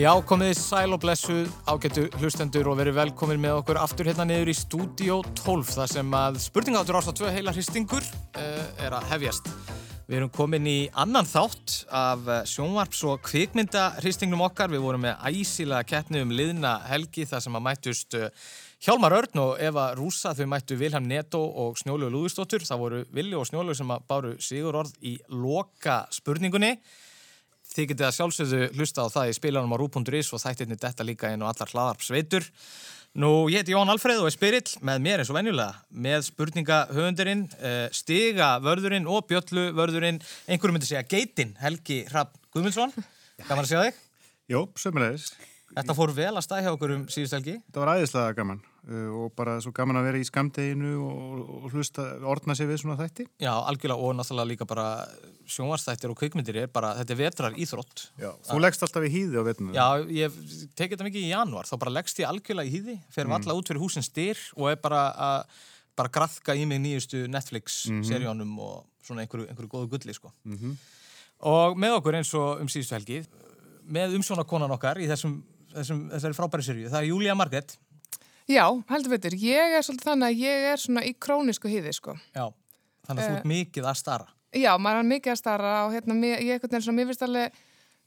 Já, komið sæl og blessuð ágættu hlustendur og verið velkomin með okkur aftur hérna niður í stúdíó 12 þar sem að spurningátur ást á tvö heila hristingur uh, er að hefjast. Við erum komin í annan þátt af eh, sjónvarps og kvikmynda hristingnum okkar. Við vorum með æsilega keppni um liðna helgi þar sem að mættust uh, Hjálmar Örn og Eva Rúsa þau mættu Vilhelm Netto og Snjólu Lúðustóttur. Það voru Villi og Snjólu sem að báru sigur orð í loka spurningunni. Þið getið að sjálfsögðu hlusta á það í spilanum á rú.is og þættirni detta líka inn og allar hlaðarp sveitur. Nú, ég heiti Jón Alfreð og er spyrill með mér eins og venjulega með spurningahöfundurinn, eh, stiga vörðurinn og bjöllu vörðurinn, einhverju myndi segja geitin, Helgi Rapp Guðmundsson. Gaman að sjá þig. Jó, sömulegis. Þetta fór vel að stæða okkur um síðust helgi. Það var æðislega gaman og bara svo gaman að vera í skamdeginu og, og hlusta, orna sig við svona þætti. Já, algjörlega og náttúrulega líka bara sjónvarsþættir og kvikmyndir er bara, þetta er vetrar íþrótt. Já, þú leggst alltaf í hýði á vetnum. Já, ég tekið þetta mikið í januar, þá bara leggst ég algjörlega í hýði, fer mm. alla út fyrir húsin styr og er bara að bara graðka í mig nýjustu Netflix-seríunum mm -hmm. og svona einhverju, einhverju góðu gulli, sko. Mm -hmm. Og með okkur eins og um síðustu helgi, með umsjónakonan okkar í þessum þessum, þessari frábæri sériu. Það er Júlia Margret. Já, heldur veitur. Ég er svolítið þannig að ég er svona í krónisku hýði, sko. Já, þannig að uh, þú ert eh, mikið að starra. Já, maður er mikið að starra og hérna, ég er eitthvað svona, mér finnst alveg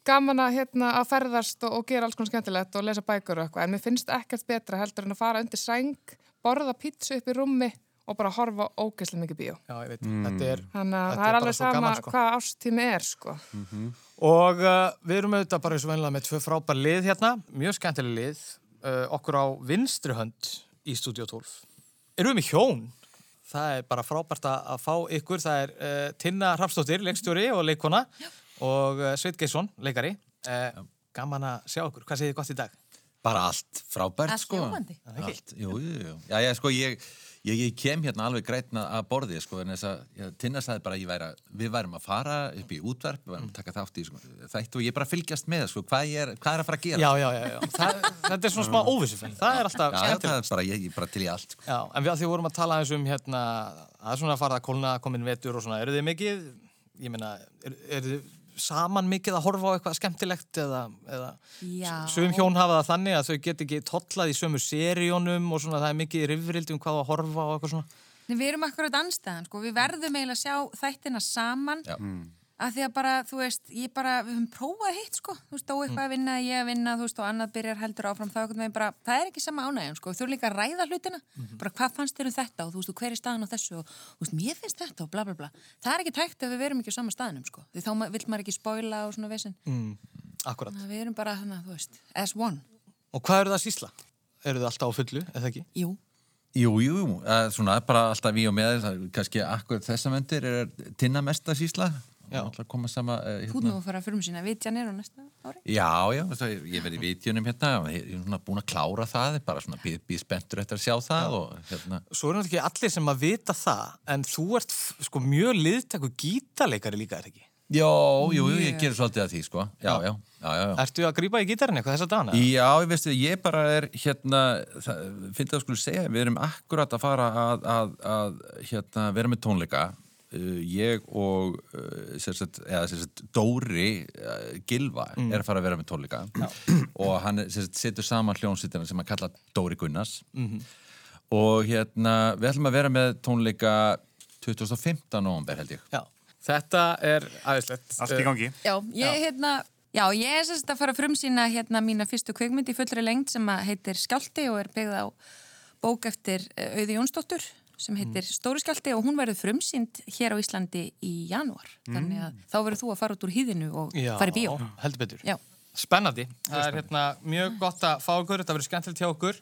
gaman að, hérna, að ferðast og, og gera alls konar skemmtilegt og lesa bækur og eitthvað, en mér finnst ekkert betra heldur en að fara undir sæng, borða pítsu upp í rúmi og bara horfa ógeðslega mikið bíó. Já, ég veit, mm. þetta er Þannig að það er alveg sama gaman, sko. hvað ástími er, sko. Mm -hmm. Og uh, við erum auðvitað bara eins og vennilega með tvö frábær lið hérna, mjög skemmtileg lið, uh, okkur á vinstri hönd í Studio 12. Erum við með hjón? Það er bara frábært að fá ykkur, það er uh, Tinna Rapsdóttir, leikstjóri og leikona Já. og uh, Sveit Geisson, leikari. Uh, gaman að sjá ykkur, hvað segir þið gott í dag? Bara allt frábært, allt sko. Allt, jú, jú, jú. Já, já, sko, ég... Ég, ég kem hérna alveg grætna að borði sko, en þess að Tinnar sagði bara að væri, við værum að fara upp í útverf við værum að taka þátt í sko, þættu og ég bara fylgjast með sko, hvað, er, hvað er að fara að gera? Já, já, já. Það, þetta er svona smá óvissufell það er alltaf skemmtilegt. það er bara, ég, til í allt sko. En við að því vorum að tala eins um hérna, að svona fara að kólna, komin vetur og svona, eru þið mikið ég meina, eru er þið saman mikið að horfa á eitthvað skemmtilegt eða, eða sögum hjón hafa það þannig að þau get ekki tollað í sömu seríunum og svona það er mikið rifrildi um hvað að horfa og eitthvað svona. Nei, Við erum akkurat anstæðan, sko, við verðum eiginlega að sjá þættina saman. Já. Mm að því að bara, þú veist, ég bara við höfum prófað hitt, sko, þú veist, á eitthvað mm. að vinna ég að vinna, þú veist, og annað byrjar heldur áfram þá eitthvað, bara, það er ekki sama ánægjum, sko þú er líka að ræða hlutina, mm -hmm. bara hvað fannst þér um þetta og þú veist, hver er staðan á þessu og þú veist, mér finnst þetta og bla bla bla það er ekki tækt ef við verum ekki á sama staðinum, sko því þá vil maður ekki spóila og svona vesin mm. Akkurat. Við erum bara, þannig, þú veist, as one Og hvað eru það að sísla? Eru það alltaf á fullu, eða ekki? Jú Jú, jú, svona bara alltaf við og með kannski akkur þessa vendir er tinna mest að sísla koma sama uh, hérna. Þú nú að fara að fyrir sína vitjanir og næsta ári Já, já, það, ég verði vitjunum hérna ég er svona búin að klára það bara svona býð, býð spenntur eftir að sjá það og, hérna. Svo er náttúrulega ekki allir sem að vita það en þú ert sko mjög liðtakku gítarleikari líka, er ekki? Já, jú, jú, ég ger svolítið að því sko já, já, já, já, já. Ertu að grýpa í gítarin eitthvað þess að dana? Já, ég veistu, ég bara er hérna, finnst það að skulle segja við erum akkurat að fara að, að, að hérna, vera með tónleika ég og uh, sérsett, eða, sérsett, Dóri uh, Gilva mm. er að fara að vera með tónleika Já. og hann sérsett, setur saman hljónsýttina sem að kalla Dóri Gunnars mm -hmm. og hérna við ætlum að vera með tónleika 2015. november held ég Já. Þetta er aðeinslegt Allt í gangi Já, ég, hérna, já, ég er sérsett að fara að frumsýna hérna mína fyrstu kveikmynd í fullri lengt sem heitir Skjálti og er byggð á bók eftir Auði Jónsdóttur sem heitir mm. Stóriskjaldi og hún verður frumsýnd hér á Íslandi í janúar mm. þannig að þá verður þú að fara út úr hýðinu og Já, fara í bíó. heldur betur. Já. Spennandi. Það er hérna, mjög gott að fá okkur, þetta verður skemmtilegt hjá okkur.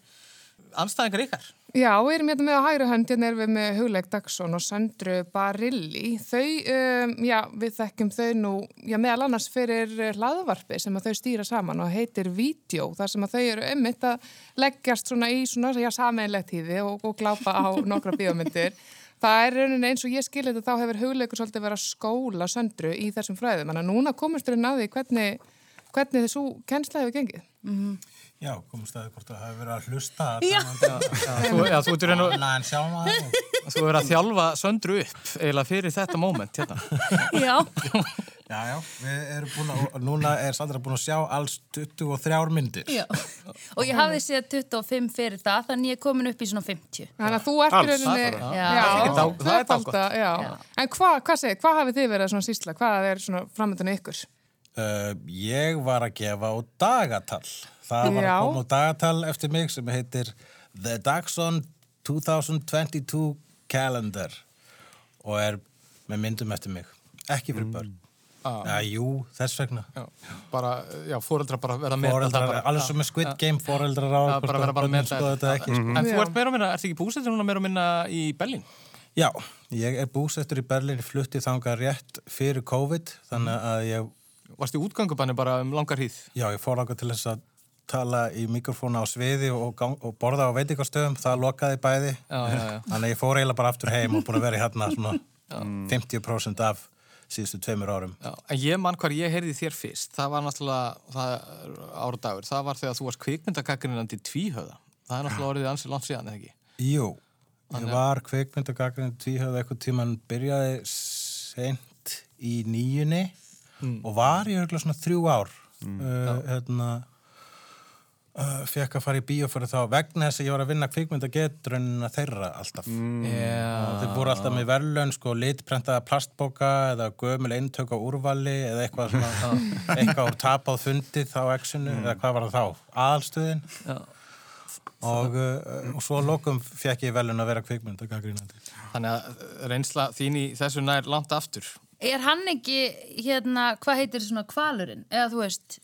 Anstæðingar ykkar? Já, við erum hérna með á hægri hönd, hérna erum við með Hugleik Dagsson og Söndru Barilli. Þau, um, já, við þekkjum þau nú, já, meðal annars fyrir hlaðvarpi sem að þau stýra saman og heitir Vídeó, þar sem að þau eru ummitt að leggjast svona í svona, já, sameinlegt hýði og, og glápa á nokkra bíómyndir. Það er rauninni eins og ég skilir þetta, þá hefur Hugleikur svolítið verið að skóla Söndru í þessum fræðum, en núna komist þau náði hvernig, hvernig þessu kennsla hefur gengið. Mm -hmm. Já, komast að hvort það hefur verið að hlusta Já, já þú ert að Þú verið að þjálfa söndru upp eiginlega fyrir þetta móment hérna. Já Já, já, við erum búin að, núna er Sandra búin að sjá alls 23 myndir. Já, og ég hafði séð 25 fyrir það, þannig ég er komin upp í svona 50. Þannig að þú ert í rauninni... Já. Er dá- það er já. Já. En hvað, hvað segir, hvað hafið þið verið að svona sýsla? Hvað er svona framöndunni ykkur? Uh, ég var að gefa á dagatal. Það var að koma á dagatal eftir mig sem heitir The Dagson 2022 Calendar og er með myndum eftir mig. Ekki fyrir börn. Ah. Já, jú, þess vegna. Já, bara, já, fóreldrar bara vera með alveg sem með Squid Game, foreldrar á Já, bara vera bara með sko þetta ekki. Sko. En þú ert meira og minna, ert ekki búsettur núna meira og minna í Berlín? Já, ég er búsettur í Berlín, flutti þangað rétt fyrir COVID, þannig að ég, Varst í útgangubanni bara um langar hýð? já, ég fór ákvað til þess að tala í mikrofóna á sviði og, gang, og borða á veitingastöðum, það lokaði bæði. Já, já, já. Þannig að ég fór eiginlega bara aftur heim og búin að vera í hérna svona 50% af síðustu tveimur árum. Já, en ég mann hvar ég heyrði þér fyrst, það var náttúrulega það ára dagur, það var þegar þú varst kvikmyndakakrinandi tvíhöða. Það er náttúrulega orðið ansið langt síðan, eða ekki? Jú, ég var kveikmyndagagrinn tvíhöfð eitthvað tíman byrjaði sent í nýjunni og var ég örgulega svona þrjú ár uh, hérna uh, fekk að fara í bíó fyrir þá vegna þess að ég var að vinna kvikmyndagetrunna þeirra alltaf og Já. þeir voru alltaf með verðlun sko litprentaða plastbóka eða gömul eintök á úrvali eða eitthvað svona eitthvað úr tapáð fundið á exinu eða hvað var það þá, aðalstöðin Já. og, uh, og svo lokum fekk ég velun að vera kvikmyndagagrínandi Þannig að reynsla þín í þessu nær langt aftur. Er hann ekki, hérna, hvað heitir svona kvalurinn? Eða þú veist,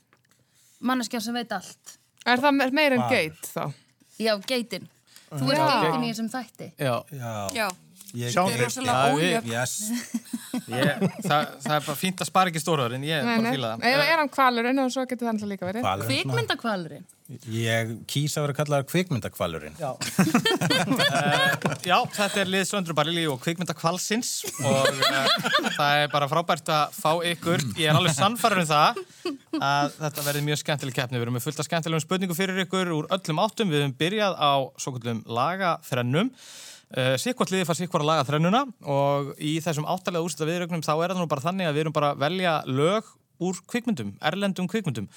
manneskjan sem veit allt. Er það me- meira en geit þá? Já, geitin. Þú ert geitin í þessum þætti. Já, Já, Já, ég Sjá- er ég, það, það er bara fínt að spara ekki stóruður en ég Nei, bara nei. fíla það. Eða er hann kvalurinn og svo getur það alltaf líka verið? Kvikmyndakvalurinn. Ég kýsa að vera kallaður kvikmyndakvalurinn Já. Já, þetta er lið Söndru Barilli og kvikmynda kvalsins og uh, það er bara frábært að fá ykkur. Ég er alveg sannfæður um það að þetta verði mjög skemmtileg keppni. Við erum með fullt af skemmtilegum spurningum fyrir ykkur úr öllum áttum. Við höfum byrjað á svo kallum lagaþrennum. Uh, Sikkvart liði far sikkvara lagaþrennuna og í þessum áttalega úrstæða viðrögnum þá er það nú bara þannig að við erum bara að velja lög úr kvikmyndum, erlendum kvikmyndum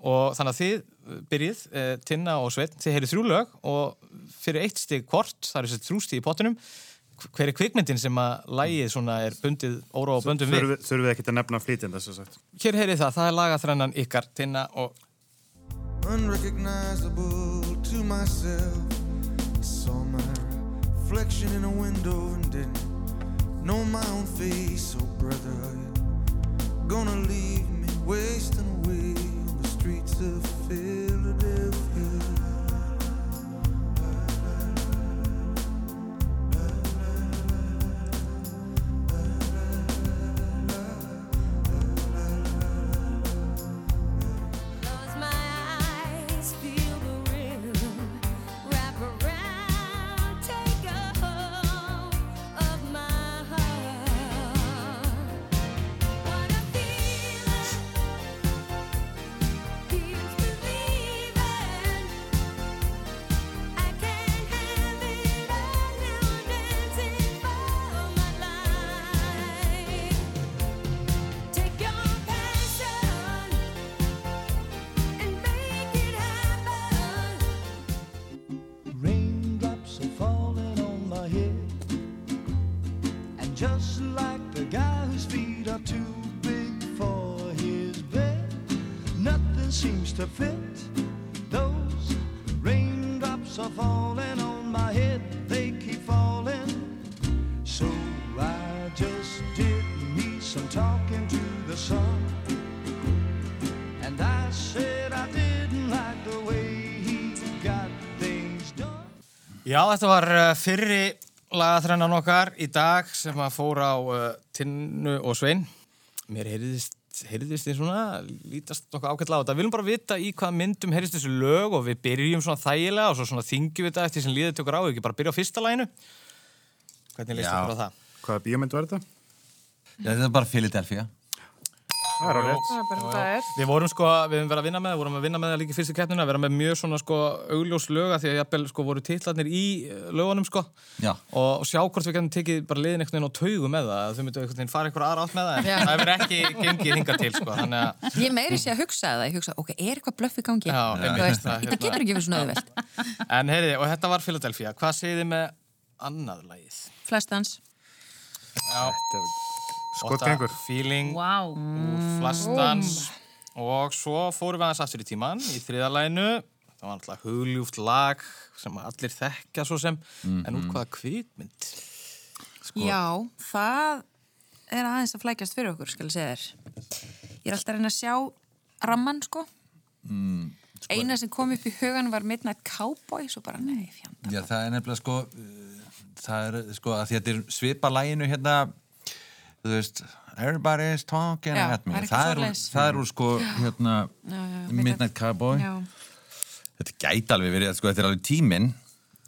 og þannig að þið uh, byrjið, uh, Tinna og Sveit, þið heyrið þrjú lög og fyrir eitt stig hvort, það er þessi þrjú stig í pottinum, hver er kvikmyndin sem að lægið svona er bundið óra og bundum við? Þurfum þurfum við ekkert að nefna flýtjandi þess að sagt. Hér heyrið það, það er lagaþrennan ykkar, Tinna og unrecognizable to myself. I saw my reflection in a window and didn't know my own face. Oh, brother, are you gonna leave me wasting away streets Philadelphia? Já, þetta var uh, fyrri lagaþrennan okkar í dag sem að fóra á uh, Tinnu og Svein. Mér heyrðist, heyrðist þið svona, lítast nokkuð ákveðlega á þetta. Við viljum bara vita í hvað myndum heyrðist þessu lög og við byrjum svona þægilega og svo svona þingjum við þetta eftir sem líðið tökur á, ekki bara byrja á fyrsta læginu. Hvernig leist Já. ykkur á það? Hvaða bíómynd var þetta? Já, þetta er bara Philadelphia. Það er á rétt. Það er bara það er. Við vorum sko, við höfum verið að vinna með það, vorum að vinna með það líka í fyrstu keppnina, vera með mjög svona sko augljós löga því að jafnvel sko voru titlarnir í eh, lögunum sko Já. og, og sjá hvort við getum tekið bara liðin einhvern veginn á taugu með það, að þau myndu einhvern veginn fara einhver aðra átt með það, en það hefur ekki gengið hingað til sko, þannig að Ég meiri sé að hugsa það, ég hugsa, ok, er eitthvað blöff í gangi? Já, veist, það, Þetta hérna. getur ekki verið svona auðvelt. Otta Feeling úr Flastans og svo fórum við aðeins aftur í tíman í þriðalæginu það var alltaf hugljúft lag sem allir þekkja svo sem. En úr hvaða kvikmynd? Já, það er aðeins að flækjast fyrir okkur, skal ég segja þér. Ég er alltaf að reyna að sjá ramman, sko. Mm, Eina sem kom upp í hugan var Midnight Cowboy, svo bara, nei, fjanda. Já, það er nefnilega sko uh, það er sko að þetta er svipa læginu hérna þú veist Everybody's talking Já, at me það er það er, úr, sko hérna Já, já, Midnight Cowboy þetta gæti alveg verið, sko, þetta er alveg tíminn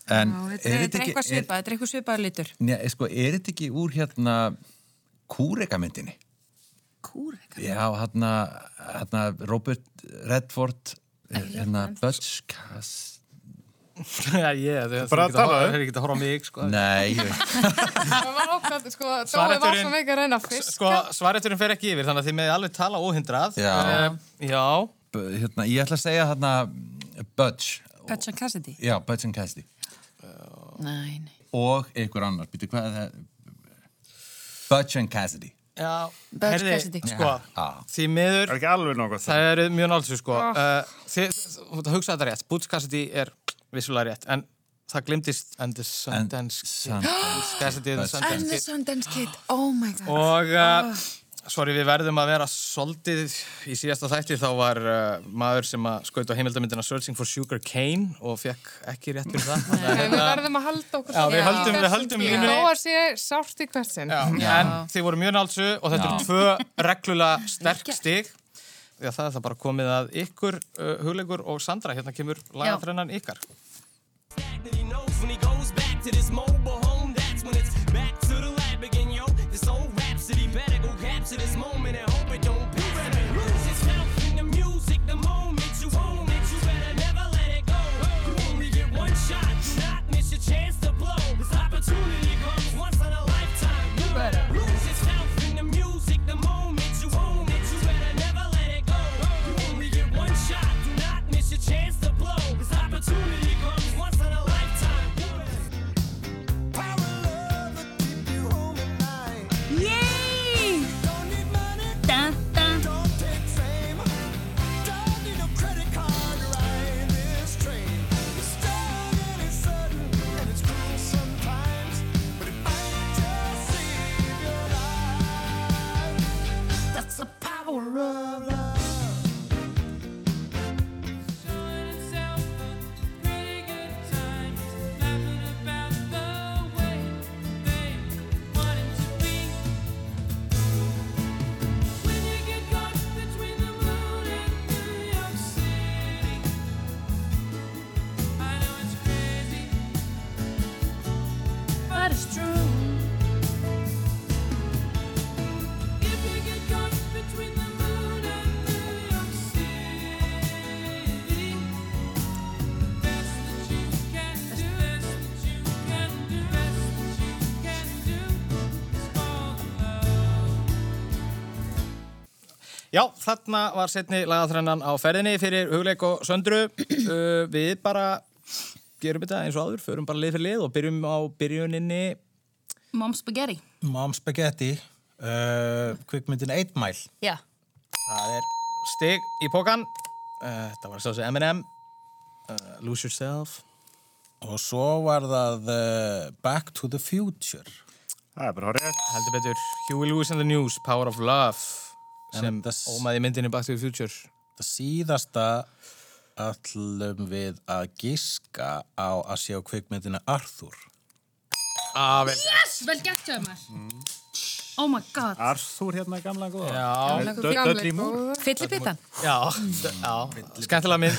þetta er, eitthvað svipað, þetta er eitthvað svipað litur. Sko, er þetta ekki úr hérna kúrekamyndinni? Kúreka? Já, hérna, hérna Robert Redford hérna Butch Cass ég, þau ekki að horfa á mig sko. Nei, sko, fiska. Sko, svareturinn fer ekki yfir þannig að þið meði alveg tala óhindrað Já. Eh, Já, B- hérna, ég ætla að segja hérna Butch Butch and Cassidy? Já, Butch and Cassidy Nei, nei. og einhver annar, býtu er Butch and Cassidy já Cassidy. Sko, því miður Það er ekki alveg nokkuð Það er mjög náttúrulega sko. Uh, Þið, þú ert að hugsa þetta rétt Butch Cassidy er vissulega rétt en það glimtist And the Sundance Kid. and the Sundance Kid. Oh my god. og uh, sorry við verðum að vera soldið í síðasta þætti. Þá var uh, maður sem að skaut á heimildamindina Searching for Sugar Cane og fekk ekki rétt fyrir það. Að Við hérna- verðum að halda okkur Já, við höldum- við höldum Þó línunni. að sé sárt í hvert sinn. Já, en þið voru mjög nálsu og þetta eru tvö reglulega sterk stig að það er það bara komið að ykkur uh, hugleikur og Sandra, hérna kemur lagaþrennan ykkar. Back to this mobile þarna var setni lagaþrennan á ferðinni fyrir hugleik og söndru uh, við bara gerum þetta eins og áður, förum bara lið fyrir lið og byrjum á byrjuninni Mom Spaghetti. Mom Spaghetti, uh, kvikmyndin 8 Mile. Já. Það er stig í pókan uh, Þetta var svo sem M&M uh, Lose Yourself Og svo var það uh, Back to the Future. Það er bara horrið. Heldur betur Huey Lewis and the News, Power of Love sem ómaði myndinni Back to the Future Það síðasta ætlum við að giska á að sjá kvikmyndina Arthur. ah, vel. Yes! Vel gert hjá mér. Oh my god. Arthur hérna gamla góða. Já, skemmtilega mynd,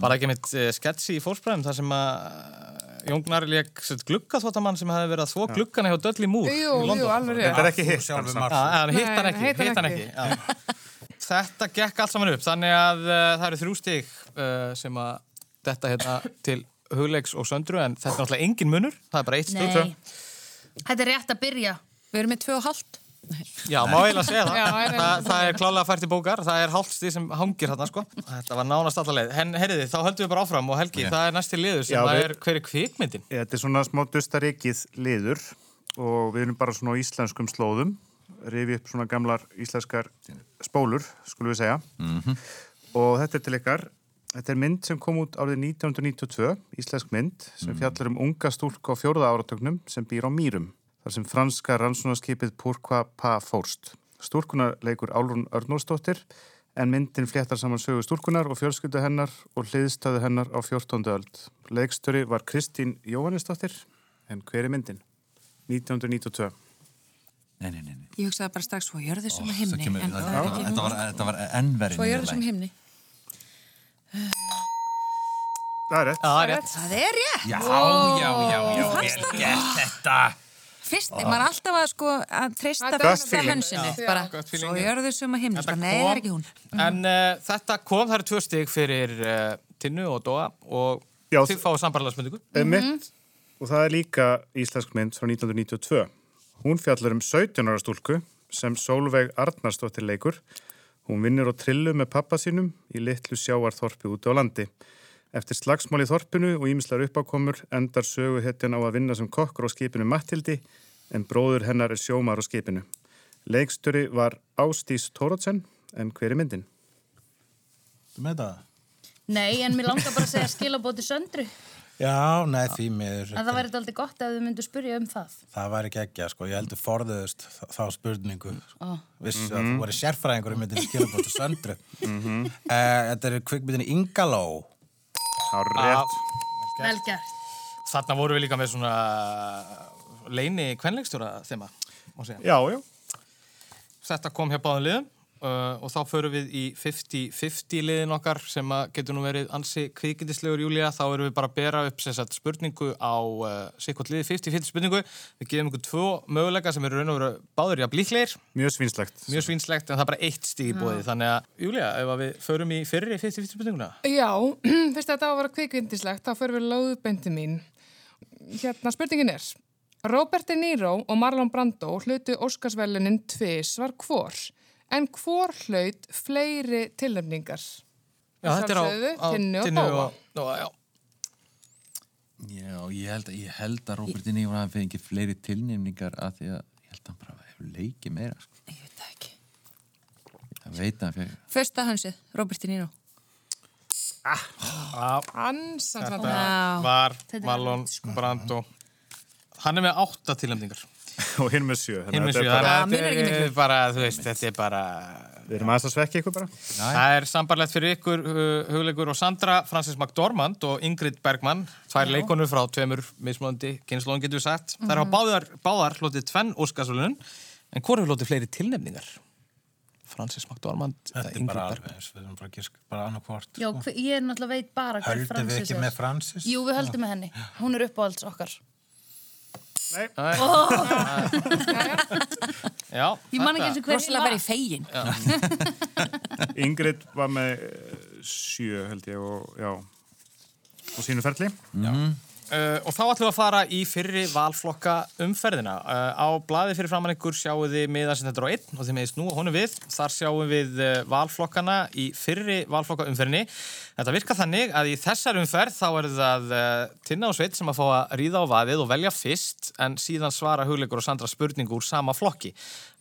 það ekki mitt uh, sketsi í fórspræðum þar sem að Jóngnar leik glugga þóttamann sem hefði verið að þvó gluggana hjá Dudley Moore Jú, í London. jú, alveg rétt. Þetta er ekki hitt. Sjálfur samt. Mars. Já, en hitt hann Nei, ekki, hitt hann hitt hann ekki. Þetta gekk allt saman upp, þannig að uh, það eru þrjú stig uh, sem að þetta hérna til hugleiks og söndru, en þetta er náttúrulega engin munur, það er bara eitt. Nei. Þetta er rétt að byrja. Við erum með tvö og hálft. Já, má eiginlega segja það. Já, það er það, eiginlega það er klálega fært í bókar, það er hálft stig sem hangir þarna, sko. Þetta var nánast allar leið. En herriði, þá höldum við bara áfram og Helgi, það er næsti liður sem Já, að við- er hver er kvikmyndin? Ja, Þetta er svona smá dustarikið liður og við erum bara svona á íslenskum slóðum, rifi upp svona gamlar íslenskar spólur, skulum við segja. Og þetta er til ykkar, þetta er mynd sem kom út árið 1992, íslensk mynd, sem fjallar um unga stúlku á fjórða áratögnum sem býr á Mýrum, þar sem franska rannsónaskipið Pourquoi pas fórst. Stúlkuna leikur Álrún Örnórsdóttir, en myndin fléttar saman sögu stúlkunar og fjölskyldu hennar og hliðstöðu hennar á 14. öld. Leikstöri var Kristín Jóhannesdóttir, en hver er myndin? 1992. Nei, nei, nei, nei. Ég hugsaði bara strax svo jörðu sem himni. það kemur- en það- það ekki Þetta var, þetta var ennverið Svo jörðu sem himni. Það er rétt. Það er rétt. Það er rétt. Já, já, já, já, fannst vel það? gert þetta. Fyrst, maður er alltaf að sko að treysta fyrsta feeling. hönsinu. Bara, svo jörðu sem að himni. Þetta Bara, nei, það er ekki hún. En uh, þetta kom, það eru tvö stig fyrir uh, Tinnu og Dóa og þið fáið sambarlega spurningu. Mm mitt, og það er líka íslensk mynd frá 1992. Hún fjallar um 17 ára stúlku sem Sólveig Arnarsdóttir leikur. Hún vinnur á trillu með pappa sínum í litlu sjáarþorpi úti á landi. Eftir slagsmál í þorpinu og ímislar uppákomur endar sögu hetjan á að vinna sem kokkur á skipinu Mattildi en bróður hennar er sjómar á skipinu. Leikstöri var Ástís Tórótsen en hver er myndin? Þú með það? Nei, en mér langar bara að segja skilabóti söndru. Já, nei, því miður. En það væri alltaf gott ef þið myndu spyrja um það. Það væri ekki ekki, sko. Ég heldur forðuðust þá- spurningu. Ó. Vissu að þú væri sérfræðingur um myndin skilabóttu söndru. uh, þetta er kvikmyndin Ingaló. Á rétt. Vel gert. Þarna voru við líka með svona leini kvenleikstjóra þema, má segja. Já, já. Þetta kom hjá báðum liðum uh, og þá förum við í 50-50 liðin okkar sem að getur nú verið ansi kvikindislegur Júlía. Þá erum við bara að bera upp sem sagt, spurningu á uh, sikkert liði 50-50 spurningu. Við gefum ykkur tvo möguleika sem eru raun og veru báður í að blíkleir. Mjög svínslegt. Mjög svínslegt en það er bara eitt stíg í bóði. Þannig að Júlía, ef að við förum í fyrri 50-50 spurninguna. Já, fyrst þetta á að vera kvikvindislegt, þá fyrir við lóðbendi mín. Hérna, spurningin er, Robert De Niro og Marlon Brando hlutu Óskarsvelunin tvis var hvor, en hvor hlaut fleiri tilnefningar? Já, þetta er á, á Tinnu og Tinnu Dóa. og já. Já, ég held, að- ég held að Robert De Niro hafi fengið fleiri tilnefningar að því að ég held að hann bara hefur leikið meira sko. Ég veit það ekki. Það veit að hann fyrir Fyrsta hönsið, Robert De Niro. Ansans Þetta var Marlon Brando. Hann er með átta tilnefningar. Og hinn með sjö. Hinn með er sjö. þetta er miklu. bara, þú veist, þetta er bara... Við erum aðeins að svekja ykkur bara. Það er sambarlegt fyrir ykkur, uh, hugleikur og Sandra, Francis McDormand og Ingrid Bergman, tvær leikonur frá tveimur mismunandi kynnslóðum getur við sagt. Það er á báðar, báðar hlotið tvenn Óskarsvölunum, en hvort hefur hlotið fleiri tilnefningar? Francis McDormand eða Þetta er Ingrid bara Bergman? Við erum bara að giska bara annarkvort. Já, hver- ég er náttúrulega veit bara hver Höldum við Francis ekki er. með Francis? Jú, við höldum með henni. Hún er uppáhalds okkar. Já, Ég man ekki eins og hver Rosalega verið fegin. Ingrid var með eh, sjö held ég og já. Og sínu ferli. Uh, og þá ætlum við að fara í fyrri valflokka umferðina. Uh, á blaði fyrir framann ykkur sjáum við miðan sem þetta er á einn og þið meðist nú honum við. Þar sjáum við uh, valflokkana í fyrri valflokka umferðinni. Þetta virkar þannig að í þessar umferð þá er það uh, Tinna og Sveit sem að fá að ríða á vaðið og velja fyrst en síðan svara hugleikur og Sandra spurningu úr sama flokki.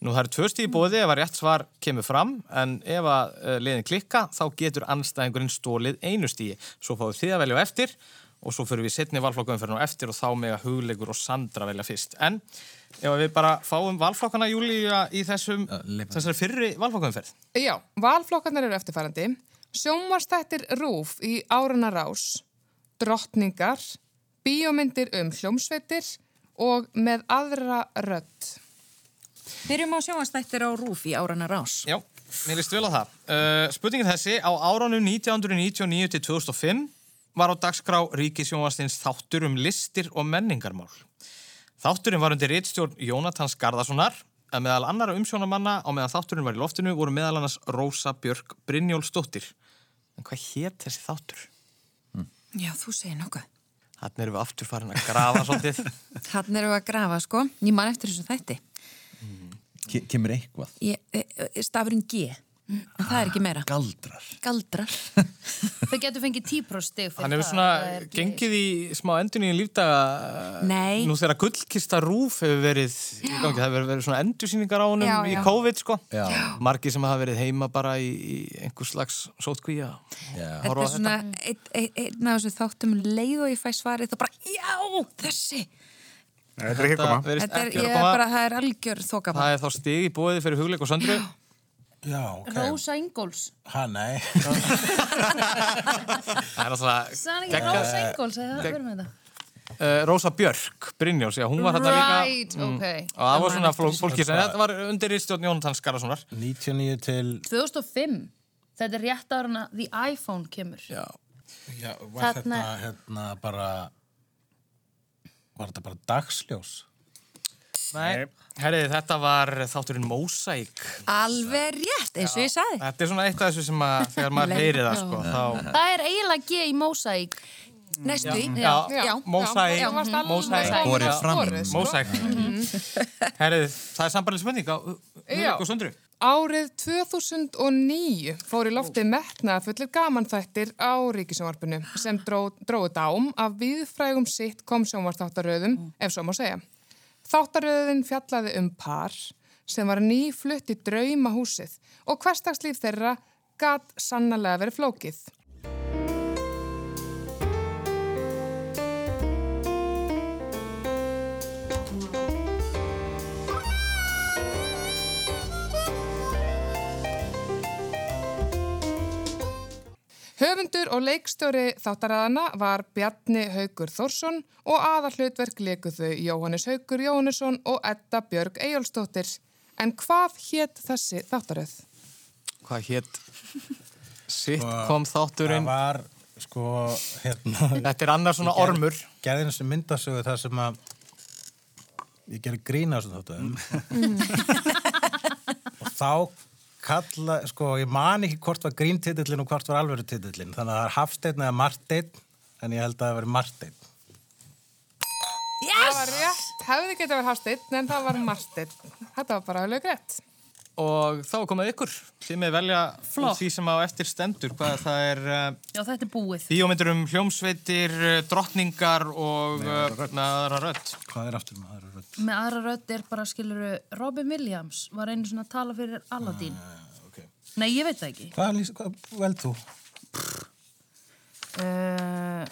Nú það eru tvö stíð í bóði ef að rétt svar kemur fram en ef að liðin klikka þá getur anstæðingurinn stólið einu stíði. Svo fáið þið að velja eftir og svo fyrir við setni valflokkaumferðin og eftir og þá með að hugleikur og Sandra velja fyrst. En ef við bara fáum valflokkana Júlía í þessum, þessari fyrri valflokkaumferð. Já, valflokkarnir eru eftirfærandi. Sjónvarstættir rúf í árana rás, drottningar, bíómyndir um hljómsveitir og með aðra rödd. Byrjum á sjónvastættir á Rúf í árana rás. Já, mér líst vel á það. Uh, spurningin þessi, á árunum 1999 til 2005 var á dagskrá Ríkisjónvastins þáttur um listir og menningarmál. Þátturinn var undir reitstjórn Jónatans Garðarssonar en meðal annara umsjónamanna á meðan þátturinn var í loftinu voru meðal annars Rósa Björk Brynjólfsdóttir. En hvað hétt þessi þáttur? Já, þú segir nokkuð. Þannig erum við aftur farin að grafa svolítið. Þannig erum við að grafa, sko. Ég man eftir þessu þætti. Ke kemur eitthvað? Ég, e, e, stafurinn G. En það er ekki meira. Galdrar. Galdrar. Þau getur fengið típróstig fyrir Hann hefur það, svona það ekki- gengið í smá endun í lífdaga. Nei. Nú þegar gullkista rúf hefur verið í gangi, það hefur verið svona endursýningar á honum Já, í. COVID, sko. Já. Margir sem hafa verið heima bara í, í einhvers slags sótkvíja. Þetta er svona einn ein, ein af þessu þáttum um leið og ég fæ svarið þá bara, já, þessi. Þetta er ekki koma. Þetta er, er bara, það er algjör þoka Það er þá stig í bóðið fyrir hugleik og söndru. Já, ok. Rósa Ingóls. Ha, nei. Það er alltaf Sann ekki Rósa Ingóls, eða það verður með þetta? uh, Rósa Björk, Brynjós, já, hún var hérna líka. Right, ok. Og það var svona fló- fólki sem, þetta var undir ístjórn Jónatans Garðarssonar. 99 til... 2005. Þetta er rétt ára að The iPhone kemur. Já. Já, var Þarna- þetta hérna bara... Var þetta bara dagsljós? Nei, herriði, þetta var þátturinn Mósæk. Alveg rétt, eins og ég saði. Þetta er svona eitt af þessu sem að, þegar maður heyri það, sko, þá... Það er eiginlega G í Mosaic. Næstu í. Já, já. Mósæk, já, já. Mósæk. Borið fram. Mósæk. Herriði, það er sambarlega spurning á hugleik og söndru. Árið 2009 fór í loftið metnaða fullir gamanþættir á ríkisjónvarpinu sem dró, dróðu dám af viðfrægum sitt kom sjónvartáttaröðum, ef svo má segja. Þáttaröðin fjallaði um par sem var nýflutt í draumahúsið og hverstagslíf þeirra gat sannlega verið flókið. Höfundur og leikstjóri þáttaræðana var Bjarni Haugur Þórsson og aðal hlutverk leikuð þau Jóhannes Haugur Jóhannesson og Edda Björg Eyjólfsdóttir. En hvað hétt þessi þáttaröð? Hvað hétt sitcom þátturinn? Það var, sko, hérna... Þetta er annar svona ormur. Gerði eins og myndasögu þar sem að ég gerði grína á þessum þáttum. og þá kalla, sko, ég man ekki hvort var gríntitillin og hvort var alvöru titillin. Þannig að það er Hafsteinn eða Marteinn, en ég held að það veri Marteinn. Það var rétt, hefði getið verið Hafsteinn, en það var Marsteinn. Þetta var bara alveg rétt. Og þá er komið ykkur. Þið með velja því sem á eftir stendur. Hvað það er uh, Já, þetta er búið. bíómyndur um hljómsveitir, uh, drottningar og uh, með aðra rödd. Hvað er aftur með aðra rödd? Með aðra rödd er bara, skiluru, Robin Williams var einu svona að tala fyrir Aladdin. Okay. Nei, ég veit það ekki. Hvað, hvað vel þú? Uh,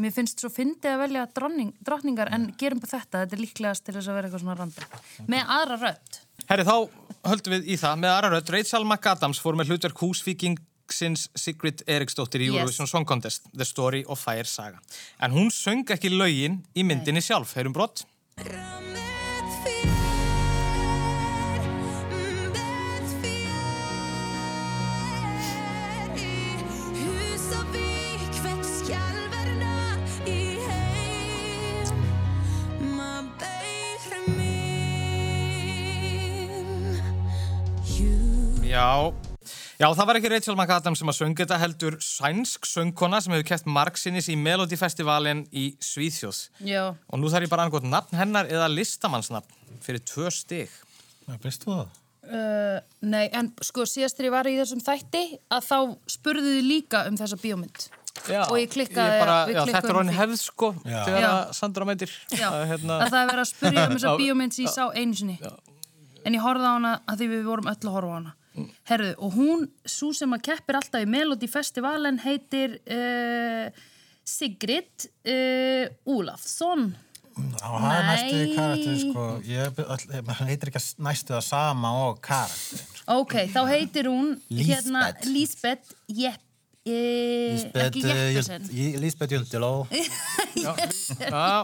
mér finnst svo fyndið að velja dronning, drottningar en gerum bara þetta, þetta er líklegast til þess að vera eitthvað svona random. Með aðra rödd. Herri, þá höldum við í það með aðra rödd. Rachel McAdams fór með hlutverk húsvíkingsins Sigrid Eriksdóttir í Yes. Eurovision Song Contest, The Story of Fire Saga. En hún söng ekki lögin í myndinni sjálf. Heyrum brott. Rammet Já. Já, það var ekki Rachel McAdams sem að söng þetta heldur sænsk söngkona sem hefur keft margsinnis í Melody Festivalin í Svíþjóðs. Já. Og nú þarf ég bara angótt nafn hennar eða listamannsnafn fyrir tvö stig. Þú það? Uh, nei, en sko síðast þegar ég var í þessum þætti að þá spurðu þið líka um þessa bíómynd. Já, Og ég klikkaði- bara, við já, Þetta er orðin hefð sko þegar að Sandra meitir. Að, hérna, að það er verið að spurja um þessa Já. bíómynd sem ég sá einu sinni. En ég horfði á hana að því við vorum öll að horfa á hana. Herðu, og hún, svo sem að keppir alltaf í Melody Festivalen heitir uh, Sigrid uh, Úlafsson. Já, það er næstu Nei. karakter, sko. Ég, heitir ekki að- næstu það sama og karakter. Ok, þá heitir hún hérna Lisbeth. Lisbeth Jepp, ekki eh, já,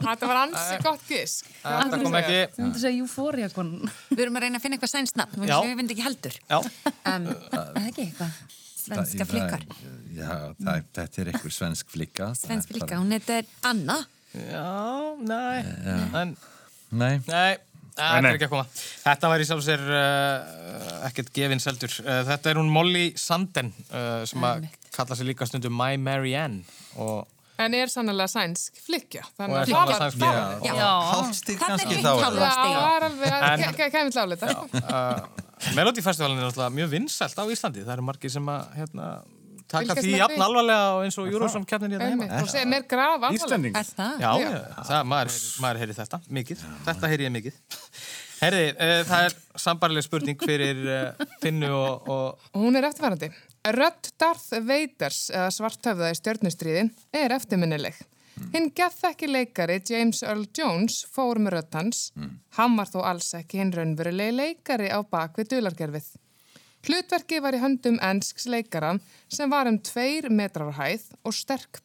Þetta var ansi gott gisk. þetta kom ekki. Þú myndi segja Euphoria. Við erum að reyna að finna eitthvað sænsnafn, við finnum ekki heldur. Já. Um, er það ekki eitthvað? Svenska það- flikkar. Já, það, þetta er einhver svensk flikka. það Svensk flikka, hún heitir Anna. Já. En, Nei. Það nei. er ekki að koma. Þetta var í sjálf sér uh, ekkert gefin seldur. Uh, þetta er hún Molly Sanden uh, sem að kalla sig líka stundum My Marianne og En er sannlega sænsk flikkja. Og Þannig er að það var sænsk það. var- Þarna er kannski þá. Já, stig. það er alveg, kemur þetta. uh, Melody Festivalin er náttúrulega mjög vinsælt á Íslandi. Það eru margir sem að hérna, taka því jafn alvarlega og eins og Júrósson keppnin hérna heima. og segir mér graf alvarleg. Íslending. Er það? Já. Það, maður heyri þetta mikið. Þetta heyri ég mikið. Herði, uh, það er sambarileg spurning fyrir uh, Finnu og, og hún er eftirfærandi. Rödd Darth Vaders eða svarthöfða í stjörnustriði er eftirminnileg. Hinn gethekki leikari James Earl Jones fór með rödd hans. Hann var þó alls ekki hinn raunverulegi leikari á bakvið dulargerfið. Hlutverki var í höndum ensks leikara sem var um tveir metrar hæð og sterk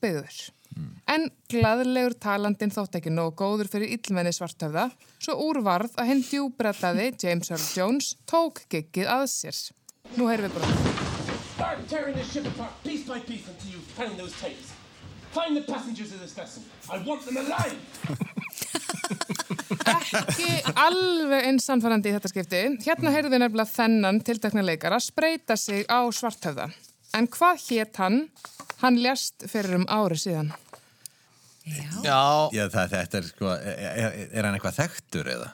byggður. En glaðlegur talandinn þótt ekki nógu góður fyrir illmenni svarthöfða, svo úrvarð að hinn djúbretaði James Earl Jones tók giggið að sér. Nú heyrum við bara. Start tearing this ship apart piece by piece until you find those tapes. Find the passengers of this vessel. I want them alive. Ekki alveg eins sannfærandi í þetta skipti. Hérna heyrðum við nefnilega þennan tiltakna leikara spreita sig á svarthöfða. En hvað hétt hann? Hann lést fyrir um ári síðan. Já, Já, það, þetta er sko, er, er, er hann eitthvað þekktur eða?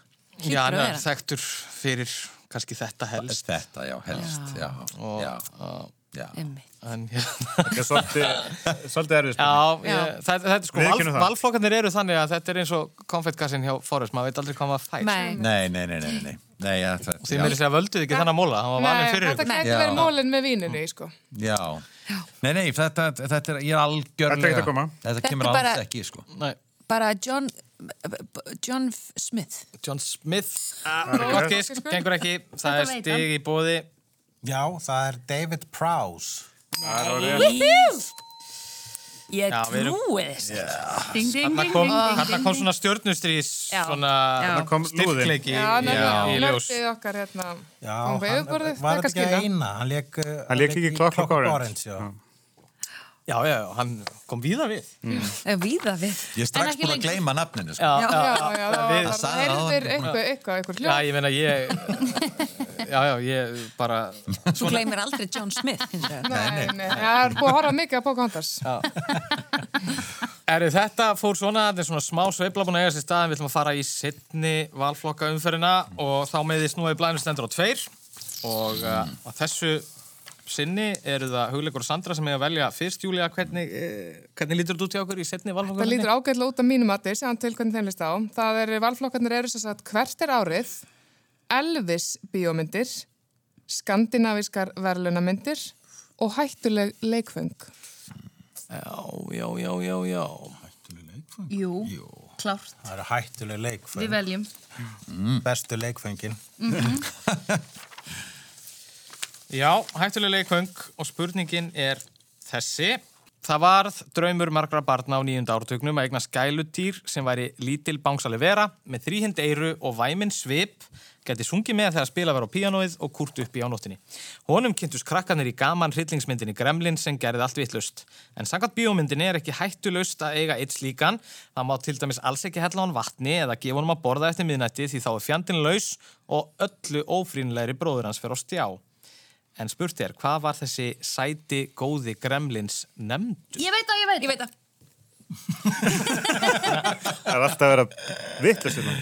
já, hann er þekktur fyrir kannski þetta helst. Þetta, já, helst, já, Og, já, uh, já. Hérna, Þetta er svolítið, svolítið erfið spurning. er sko, valflokkarnir eru þannig að þetta er eins og konfettkassin hjá Forrest, maður veit aldrei hvað maður fær. Nei. Nei, nei, nei, nei, nei, nei, já, það, Þið meiri segja völduð ekki þannig að móla, hann var valin fyrir þetta Já. verið mólinn með víninu, sko. já, nei, nei, þetta, þetta er, ég er algjörlega, Þetta er að kemur er alls ekki, sko. Nei, Bara John, John Smith. John Smith, gengur ekki, það er stig í bóði. Já, það er David Prowse. Ég við erum- trúi þess. Ding, kom, svona stjörnustrís, Já. svona styrkleiki Já, í, ljós. hérna. Já, hann, var að ekki skilja. eina? Hann leik, uh, ekki í Clockwork Orange. Já. Já, já, já, hann kom víða við. Víða við. Ég er strax búin að gleyma nafninu, sko. Já, Já, já, það áðan. eitthvað, eitthvað, eitthvað Já, hljóð. ég meina, ég, já, já, ég bara, Þú gleymir aldrei John Smith. hins vegar. Nei, nei, það er búið að horfa mikið á Pocahontas. eru þetta fór svona, þetta er svona smá sveifla búin að eiga sér staðin, við ætlum að fara í sittni valflokka umferðina og þá með því snúið blæðinu stendur á tveir og uh, á þessu sinni eru það hugleikur og Sandra sem eiga að velja fyrst, Júlia, hvernig, eh, hvernig lítur út hjá okkur í sittni valflokka? Það lítur ágætlega út af mínum mati, sjáum til hvernig þeim list á. Það er, valflokkarnir eru sem sagt hvert er árið, Elvis bíómyndir, skandinaviskar verðlunamyndir og hættuleg leikfeng. Já, já, já, já, já. Jú, klárt. Það eru hættuleg Við leikfeng. veljum. Bestu leikfengin. Já, hættuleg leikfeng og spurningin er þessi. Það varð draumur margra barna á nýjunda áratugnum að eigna skælutýr sem væri lítil bángsaleg vera með þrýhind eiru og væminn svip geti sungið með þegar spila var á píanóið og kúrt upp í ánóttinni. Honum kynntust krakkanir í gaman hryllingsmyndinni Gremlin sem gerði allt vittlust. En sangat bíómyndinni er ekki hættulust að eiga eitt slíkan. Það má til dæmis alls ekki hella hann vatni eða gefa honum að borða eftir miðnætti því þá er fjandinn laus og öllu ófrínlegri bróður hans fer á stjá. En spurt er, hvað var þessi sæti góði gremlins nefndu? Ég veit að ég veit. Ég veit að. Það er alltaf að vera vittlust hérna.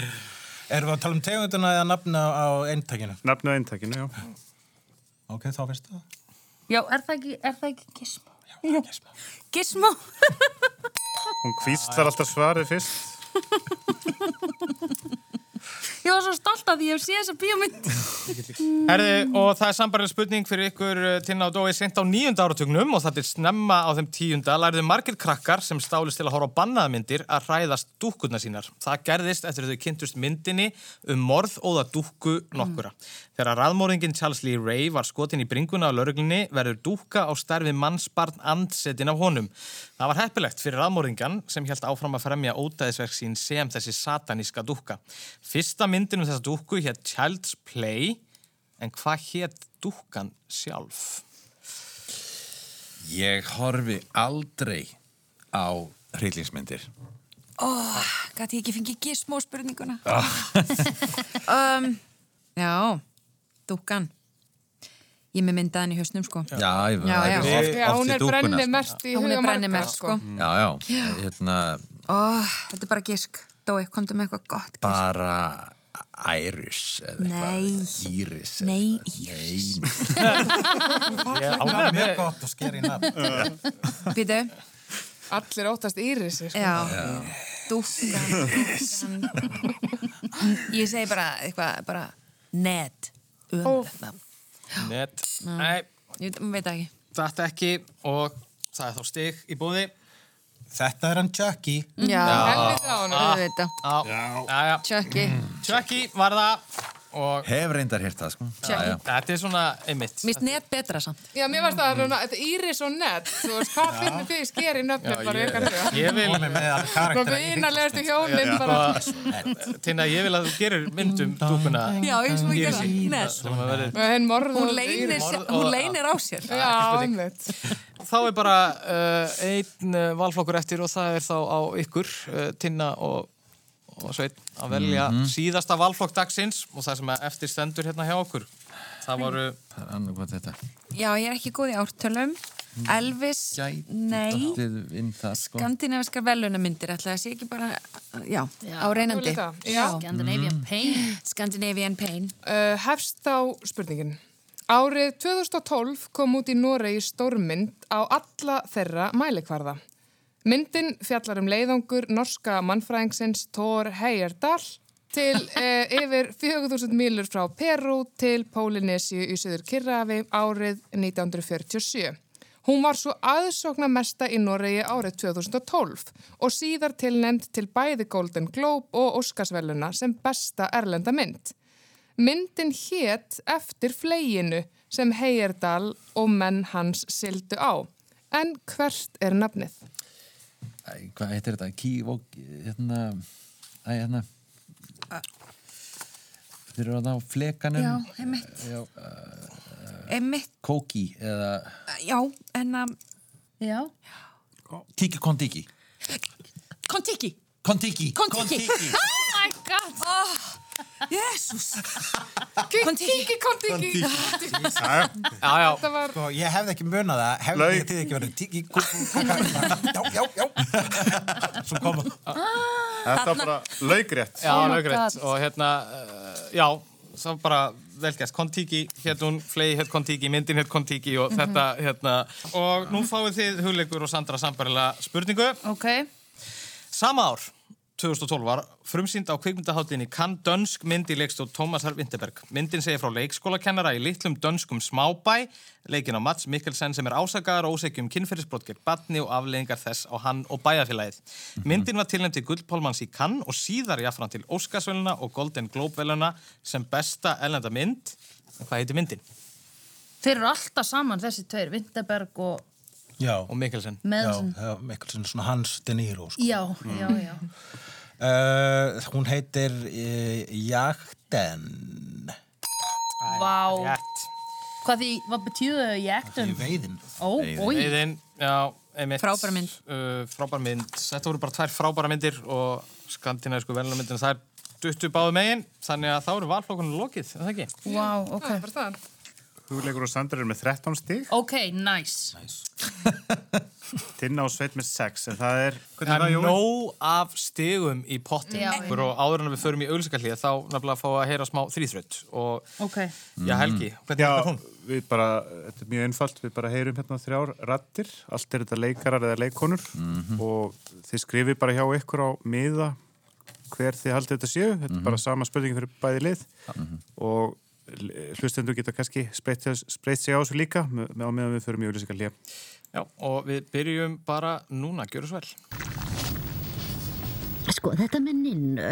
Erum við að tala um tegunduna eða nafna á eintakinu? Nafnu á eintakinu, já. Ok, þá veistu það. Já, er það ekki, er það ekki Gizmo? Já, gæsma. Gizmo. Hún kvíslar alltaf svarið fyrst. Ég var svo stolt af því ég hef séð þessa bíómynd. Herði, og það er sambarlega spurning fyrir ykkur uh, Tinna og Dói sent á nýjunda áratugnum og það er snemma á þeim tíunda lærðu margir krakkar sem stálist til að horfa á bannaðmyndir að hræðast dúkkurna sínar. Það gerðist eftir að þau kynntust myndinni um morðóða dúkku nokkura. Þegar raðmóringin Charles Lee Ray var skotin í bringuna á lauruglinni verður dúkka á starfi mannsbarn andsetin af honum. Það var heppilegt fyrir raðmóringan sem held áfram að fremja ódæðisverk sín sem þessi sataníska dúkka. Fyrsta myndin um þessa dúkku hétt Child's Play en hvað hétt dúkkan sjálf? Ég horfi aldrei á hryllingsmyndir. Ó, gæti ég ekki fengið gísmó spurninguna. Ah. um, já, dúkan. Ég er með myndaðan í hausnum, sko. Já, ég Já, já. oft, Já, oft hún í er dúkkuna, brenni sko. mest í Hún huga er brenni margra, mest, sko. Já, já, hérna Ó, þetta er bara gísk. Dói, komdu með eitthvað gott. bara eða Nei. eitthvað Íris Nei, Íris Það er mjög gott að skera í nafn. Býtu, Allir óttast Írisi, sko. já. Dúkan. Ég segi bara eitthvað, bara net. Ömulegt nafn. Net. Nei, Ég veit ekki. þetta ekki og það er þá stig í búði. Þetta er hann Chucky. Já, Helviti á já. Chucky. Chucky var það og Hef reyndar hér það, sko. Já, já. þetta er svona einmitt. Finnst net betra samt. Já, mér varst það að þetta Íris og Ned, þú veist, hvað finnir þið skeri nöfnir bara ég, ykkar huga? ég vil karaktera vinarlegastu hjónin bara. Tina, ég vil að þú gerir myndum dúkuna Já, ég sem að gera. Net. Og Hún leynir, Morð hún og- leynir á sér. Já, einmitt. Þá er bara uh, einn uh, valflokkur eftir og það er þá á ykkur, uh, Tinna og, og Sveit, að velja síðasta valflokk dagsins og það sem er eftir stendur hérna hjá okkur. Það voru, Það er annað hvað þetta Já, ég er ekki góð í ártölum. Elvis, Gæti nei. sko Skandinaviskar velunamyndir, ætla það sé ekki bara, já, Já. á reynandi. Já. Scandinavian Pain. Scandinavian Pain. Uh, hefst á spurningin. Árið 2012 kom út í Noregi stórmynd á alla þeirra mælikvarða. Myndin fjallar um leiðangur norska mannfræðingsins Thor Heyerdahl til uh, yfir 4000 mílur frá Peru til Pólinesíu í Suður Kirrafi árið 1947. Hún var svo aðsókna mesta í Noregi árið 2012 og síðar tilnend til bæði Golden Globe og Óskarsvelluna sem besta erlenda mynd. Myndin hétt eftir fleginu sem Heyerdal og menn hans sildu á. En hvert er nafnið? Æ, Hvað heitir þetta? Kívók, hérna Æ, hérna Þeir eru að á flekanum Já, einmitt. Já, Einmitt, Kóki eða já, en að, Já. Tiki Kontiki Kontiki. Kontiki Kontiki. Oh my god. Jésús. Kontiki, kontiki. já, já, Þetta var, Sko, ég hefði ekki munað það, hefði Laug. ég þið ekki verið tiki, kú, kú, kaka, já, já, já. Svo koma. Þetta var bara laugrétt. já, Oh my lögrætt. God. Og hérna, uh, já, það var bara velgæst. Kontiki, hérna hún, flegi hétt Kontiki, myndin hétt Kontiki og þetta, hérna. Og nú fáið þið hugleikur og Sandra sambarilega spurningu. Ok. Sama ár, 2012, var frumsýnd á kvikmyndaháttinni Kann Dönsk mynd í leikstjóð Tómas Herr Vinterberg. Myndin segir frá leikskólakennara í litlum dönskum smábæ, leikin á Mats Mikkelsen sem er ásakaðar og ósegjum kynferðisbrot gegn batni og afleðingar þess á hann og bæjarfélagið. Myndin var tilnæmt til Guldpálmans í Kann og síðar jáfnfram til Óskarsvöluna og Golden Globe-veluna sem besta ellenda mynd. En Hvað heitir myndin? Þeir eru alltaf saman þessi tveir, Vinterberg og Já, Og Mikkelsen. já, var mikil svona Hans De Niro, sko. Já, já, já. Uh, hún heitir uh, Jagden. Vá. Rétt. Hvað því, hvað betyðu? Í veiðin. Ó, oi. Heiðin, já, einmitt. Frábær mynd. Uh, frábær mynd. Þetta voru bara tvær frábæra myndir og skandinavísku velunarmyndin það er duttu báðu megin, þannig að þá eru valflokkunum lokið, er það ekki? Vá, ok. það er staðan. Hugleikur og Sandra er með 13 stig, Ok, nice. Tinna og Sveit með 6, en það er... Það er nóg af stigum í pottin og áður en við förum í auglýsingarlið þá nefnilega fá að heyra smá þrýþrödd og Ok. já, Helgi, hvernig Já, er hún? við bara, þetta er mjög einfalt, við bara heyrum hérna þrjár rattir, allt er þetta leikarar eða leikonur og þið skrifið bara hjá ykkur á miða hver þið haldið þetta séu, þetta er bara sama spurningi fyrir bæði lið. Og hlustendur geta kannski spreytt spreytt sig á þessu líka með, með á meðan við förum í auðlýsingarlið. Já, og við byrjum bara núna, gjöru svo vel. Sko, þetta með ninnu.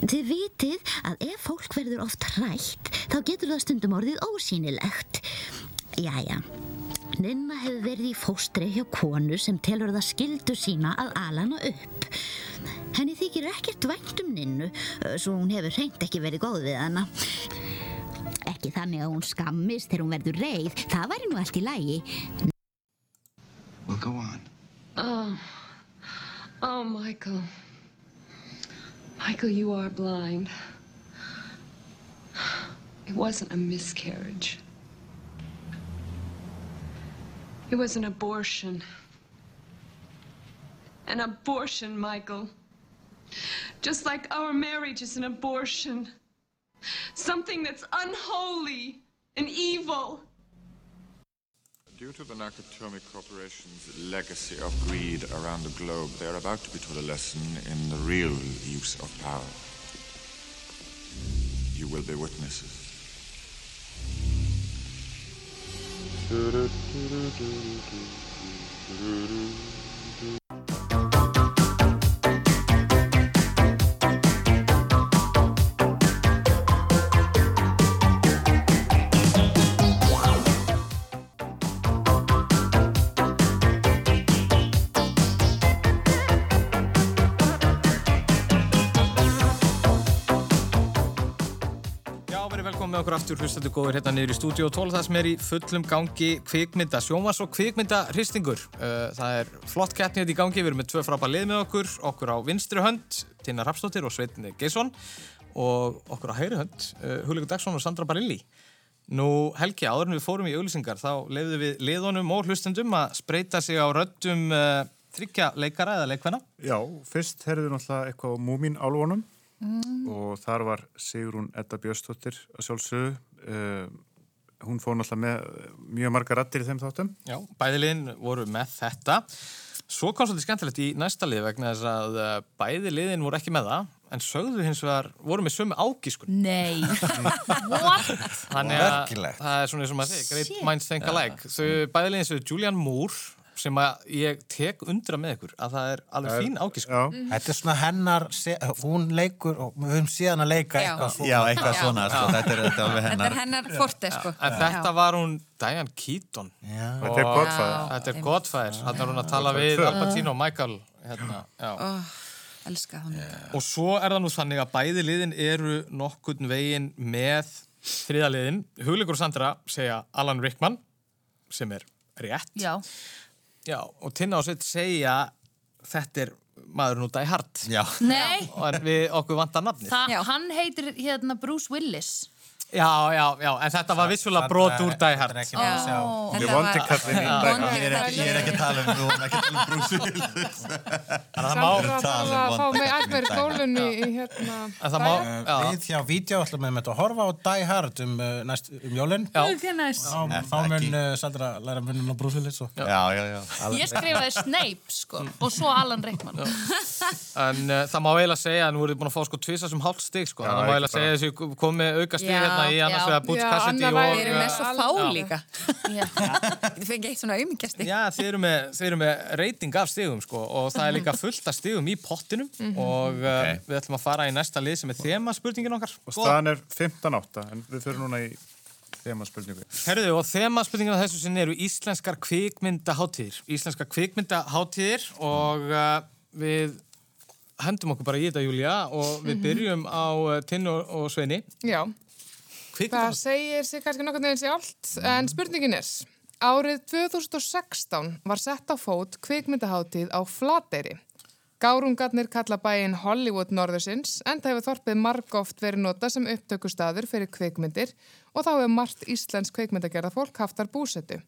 Þið vitið að ef fólk verður oft hrætt, þá getur það stundum orðið ósýnilegt. Jæja, Ninna hefur verið í fóstri hjá konu sem telur það skildu sína að ala hana upp. Henni þykir ekkert vænt um Ninnu, svo hún hefur hreint ekki verið góð við hana. Ekki þannig að hún skammist þegar hún verður reið, það væri nú allt í lagi. Well, go on. Oh, oh, Michael. Michael, you are blind. It wasn't a miscarriage. It was an abortion. An abortion, Michael. Just like our marriage is an abortion. Something that's unholy and evil. Due to the Nakatomi Corporation's legacy of greed around the globe, they are about to be taught a lesson in the real use of power. You will be witnesses. Já, velkomin okkur aftur hlustandi góður hérna niður í stúdíu 12 það sem er í fullum gangi kvikmynda, sjómas og kvikmynda hristingur. Það er flott keppni þetta í gangi, við erum með tvö frábæð lið með okkur, okkur á vinstri hönd, Tina Rapsdóttir og Sveitni Geisson og okkur á hægri hönd, Hulikur Dagsson og Sandra Barilli. Nú Helgi, áður en við fórum í auglýsingar þá leiðum við liðunum og hlustendum að spreita sig á röddum uh, þryggja leikara eða leikvenna. Já, fyrst herðum við náttúrulega eitthvað á Múmin álvonum Mm. og þar var Sigrún Edda Björnsdóttir að sjálfsögðu. Uh, hún fór náttúrulega með mjög marga rattir í þeim þáttum. Já, bæðiliðin voru með þetta. Svo kom svolítið skemmtilegt í næsta lið vegna þess að uh, bæði liðin voru ekki með það en sögðu hins vegar voru með sömu ágískun. Nei. What? Þannig að það er svona eins og maður segir, great minds think alike. Þau bæði liðin séu Julian Moore sem að ég tek undra með ykkur að það er alveg fín ágískun. Þetta er svona hennar, hún leikur og við höfum síðan að leika Já. eitthvað svona. Já, eitthvað svona, sko, þetta er, þetta alveg Þetta hennar. er hennar forte, sko. En þetta var hún Diane Keaton. Já. Þetta er Godfather. Þetta er Godfather. Þannig er hún að tala við Al Pacino og Michael. Hérna, já. Oh, elska hann. Og svo er það nú þannig að bæði liðin eru nokkurn veginn með þriða liðin. Hugleikur og Sandra segja Alan Rickman, sem er rétt. Já. Já, og Tinna og Sveit segja þetta er maður nú. Já. Nei, Og við okkur vantar nafnið. það, hann heitir hérna Bruce Willis. Já, já, já, en þetta var vissulega brot úr Die Hard. Þetta er ekki með að sjá. Ég Þetta er vondi var- kallinn í dag. Ég er ekki, ég er að tala um, við vorum ekki að tala um Willis. Þannig að það má, um þarf að fá mig ætver í dag. skólunni í hérna... en má, Við hjá vídeo ætlum við með þetta að horfa á Die Hard um, uh, næst, um jólinn. Þá, þá mun uh, Sandra læra munum á og... Já, já, já. Ég skrifaði Snape, sko, og svo Alan Rickman. en uh, það má eiginlega segja að nú eruð búin að fá sko tvisa sem hálft Já, Já, hérna í annars já. vegar Butch Já, Cassidy og... væri- Við erum með svo Já. fá líka. Já. Þið fengið eitt svona auðmyggjasti. Já, þeir eru með, með reyting af stigum sko og það er líka fullt af stigum í pottinum og uh, við ætlum að fara í næsta lið sem er þema spurningin okkar. Og staðan er 15-8, en við fyrir núna í þema spurningu. Herðu og þema spurningin af þessu sinni eru íslenskar kvikmyndaháttíðir. Íslenskar kvikmyndaháttíðir og uh, við hendum okkur bara í þetta, Júlia, og við byrjum á uh, Tinnu og, og Sveini. Já, það segir sig kannski nokkurn veginn sér allt, en spurningin er, árið 2016 var sett á fót kvikmyndaháttíð á Flateyri. Gárungarnir kalla bæinn Hollywood norðursins, en það hefur þorpið margóft verið nota sem upptökustaður fyrir kvikmyndir og þá hefur margt íslensk kvikmyndagerða fólk haft þar búsetu.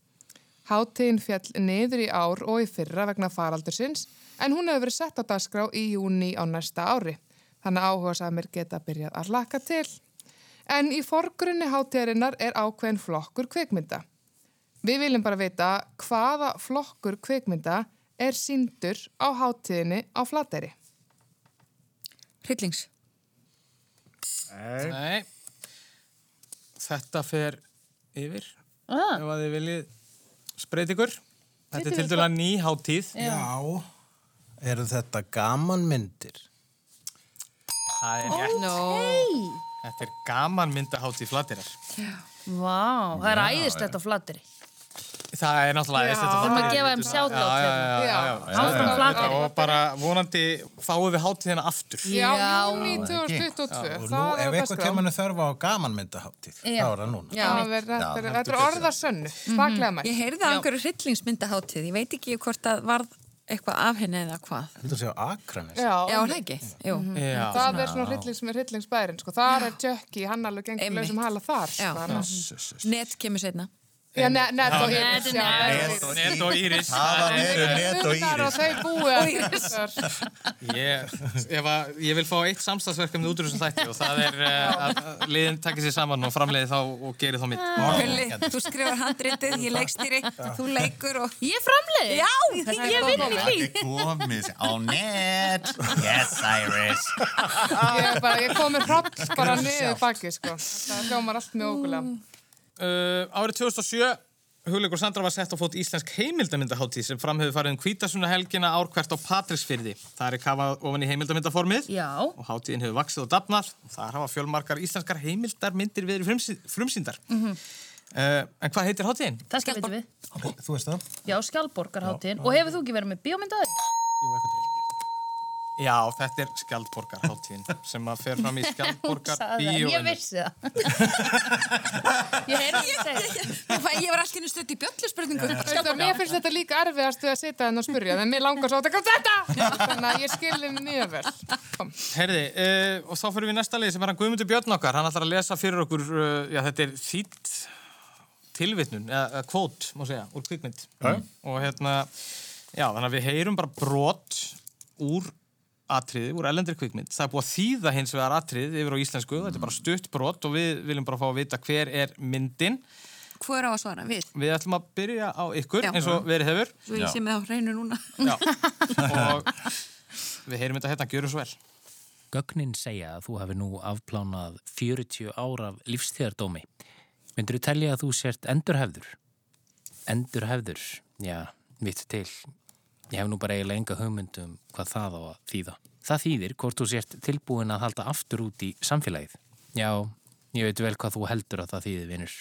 Háttíðin fjall niður í ár og í fyrra vegna faraldursins, en hún hefur verið sett á dagskrá í júni á næsta ári. Þannig áhuga samir geta byrjað að laka til. En í forgrunni hátíðarinnar er ákveðin flokkur kvikmynda. Við viljum bara vita hvaða flokkur kvikmynda er síndur á hátíðinni á Flateyri. Hryllings. Nei, Nei, þetta fer yfir Ah. ef að þið viljið spreyti ykkur. Þetta er til dæla ný háttíð. Já. Eru þetta gaman myndir? Það er rétt. No. Þetta er gaman myndaháttíð flattirar. Vá, það er æðislegt á flatteri. Það er náttúrulega Já. þetta Við erum að fattar gefa ég. þeim hérna. já, Já. já. Áfram Já, Flateyri. Og bara vonandi fáum við hátíðina aftur. Já, júni ekki. 2022. Og nú, það ef er eitthvað dagskrá. kemur þörfa á gamanmyndaháttíð, Já. þá er það núna. Já, Það er- Þetta er- þetta er orðasönnu, svaklega mætt. Ég heyrði af einhverju hryllingsmyndaháttíð, ég veit ekki hvort það varð eitthvað af henni eða hvað. Vildu að segja Akranes? Já, Já, það ekki. Jú. Já. Það er svona hryllings með hryllingsbærin, sko. Það er Jökki, hann alveg gengur lausum hala þar, Já. sko. annars. Net kemur setna. Já, ne- net og Net, Íris, net. já. Net og Íris. Það eru net og Þar og íris. þau búið þessar. Ég, ef að, ég vil fá eitt samstagsverkefni út úr þessum þætti og það er uh, að liðin takkir sér saman og framleiði þá og gerir þá mitt. Hulli, þú skrifar handritið, ég leikstýri, þú leikur og... Ég framleiði. Já, Ég vinn í því. komið á net. Yes, Iris. Ég, er bara, ég kom með hroll bara niður baki, sko. Það hljómar allt mjög ógulega. Uh, árið 2007 Hugleikur Sandra var sett á fót íslensk heimildamyndaháttíð sem fram hefur farið um kvítasuna helgina árkvært á Patrísfyrði. Það er kafað ofan í heimildamyndaformið Já. og hátíðin hefur vaksið og dafnað og þar hafa fjölmarkar íslenskar heimildarmyndir verið frumsý, frumsýndar. Mhm. uh, en hvað heitir hátíðin? Það veitum við. Þú veist það? Já, Skjaldborgarháttíðin. Og hefur þú ekki verið með bíómyndaður? Já, þetta er Skjaldborgarháttíðin sem að fer fram í Skjaldborgar en ég vissi það. ég heyrði það. Ég var alltaf stutt í að Mér finnst þetta líka erfiðast við að sitja henn og spurja, en mér langar svo að taka þetta! Þannig að ég skilði mjög vel. Kom. Herði, uh, og þá fyrir við næsta leið sem er hann Guðmundur Björn okkar. Hann ætlar að lesa fyrir okkur, uh, já þetta er þýtt tilvitnun, eða kvót, má segja, úr kvikmynd. Já. Og hérna, já, þannig að við heyrum bara brot úr atriði, úr elendri kvikmynd. Það er búið að þýða hins vegar atriði yfir á íslensku, þetta er bara stutt brot og við viljum bara fá að vita hver er myndin. Hvað er á að svara? Við? Við ætlum að byrja á ykkur, Já. eins og verið hefur. Svo ég sé með á hreinu núna. Já, og við heyrum þetta hérna, gjörum svo vel. Gögnin segja að þú hafi nú afplánað 40 ára af lífstíðardómi. Myndur þú telja að þú sért endurhefður? Endurhefður, já, vitt til. Ég hef nú bara eiginlega enga hugmyndum hvað það á að þýða. Það þýðir hvort þú sért tilbúin að halda aftur út í samfélagið. Já, ég veit vel hvað þú heldur að það þýðir, vinnur.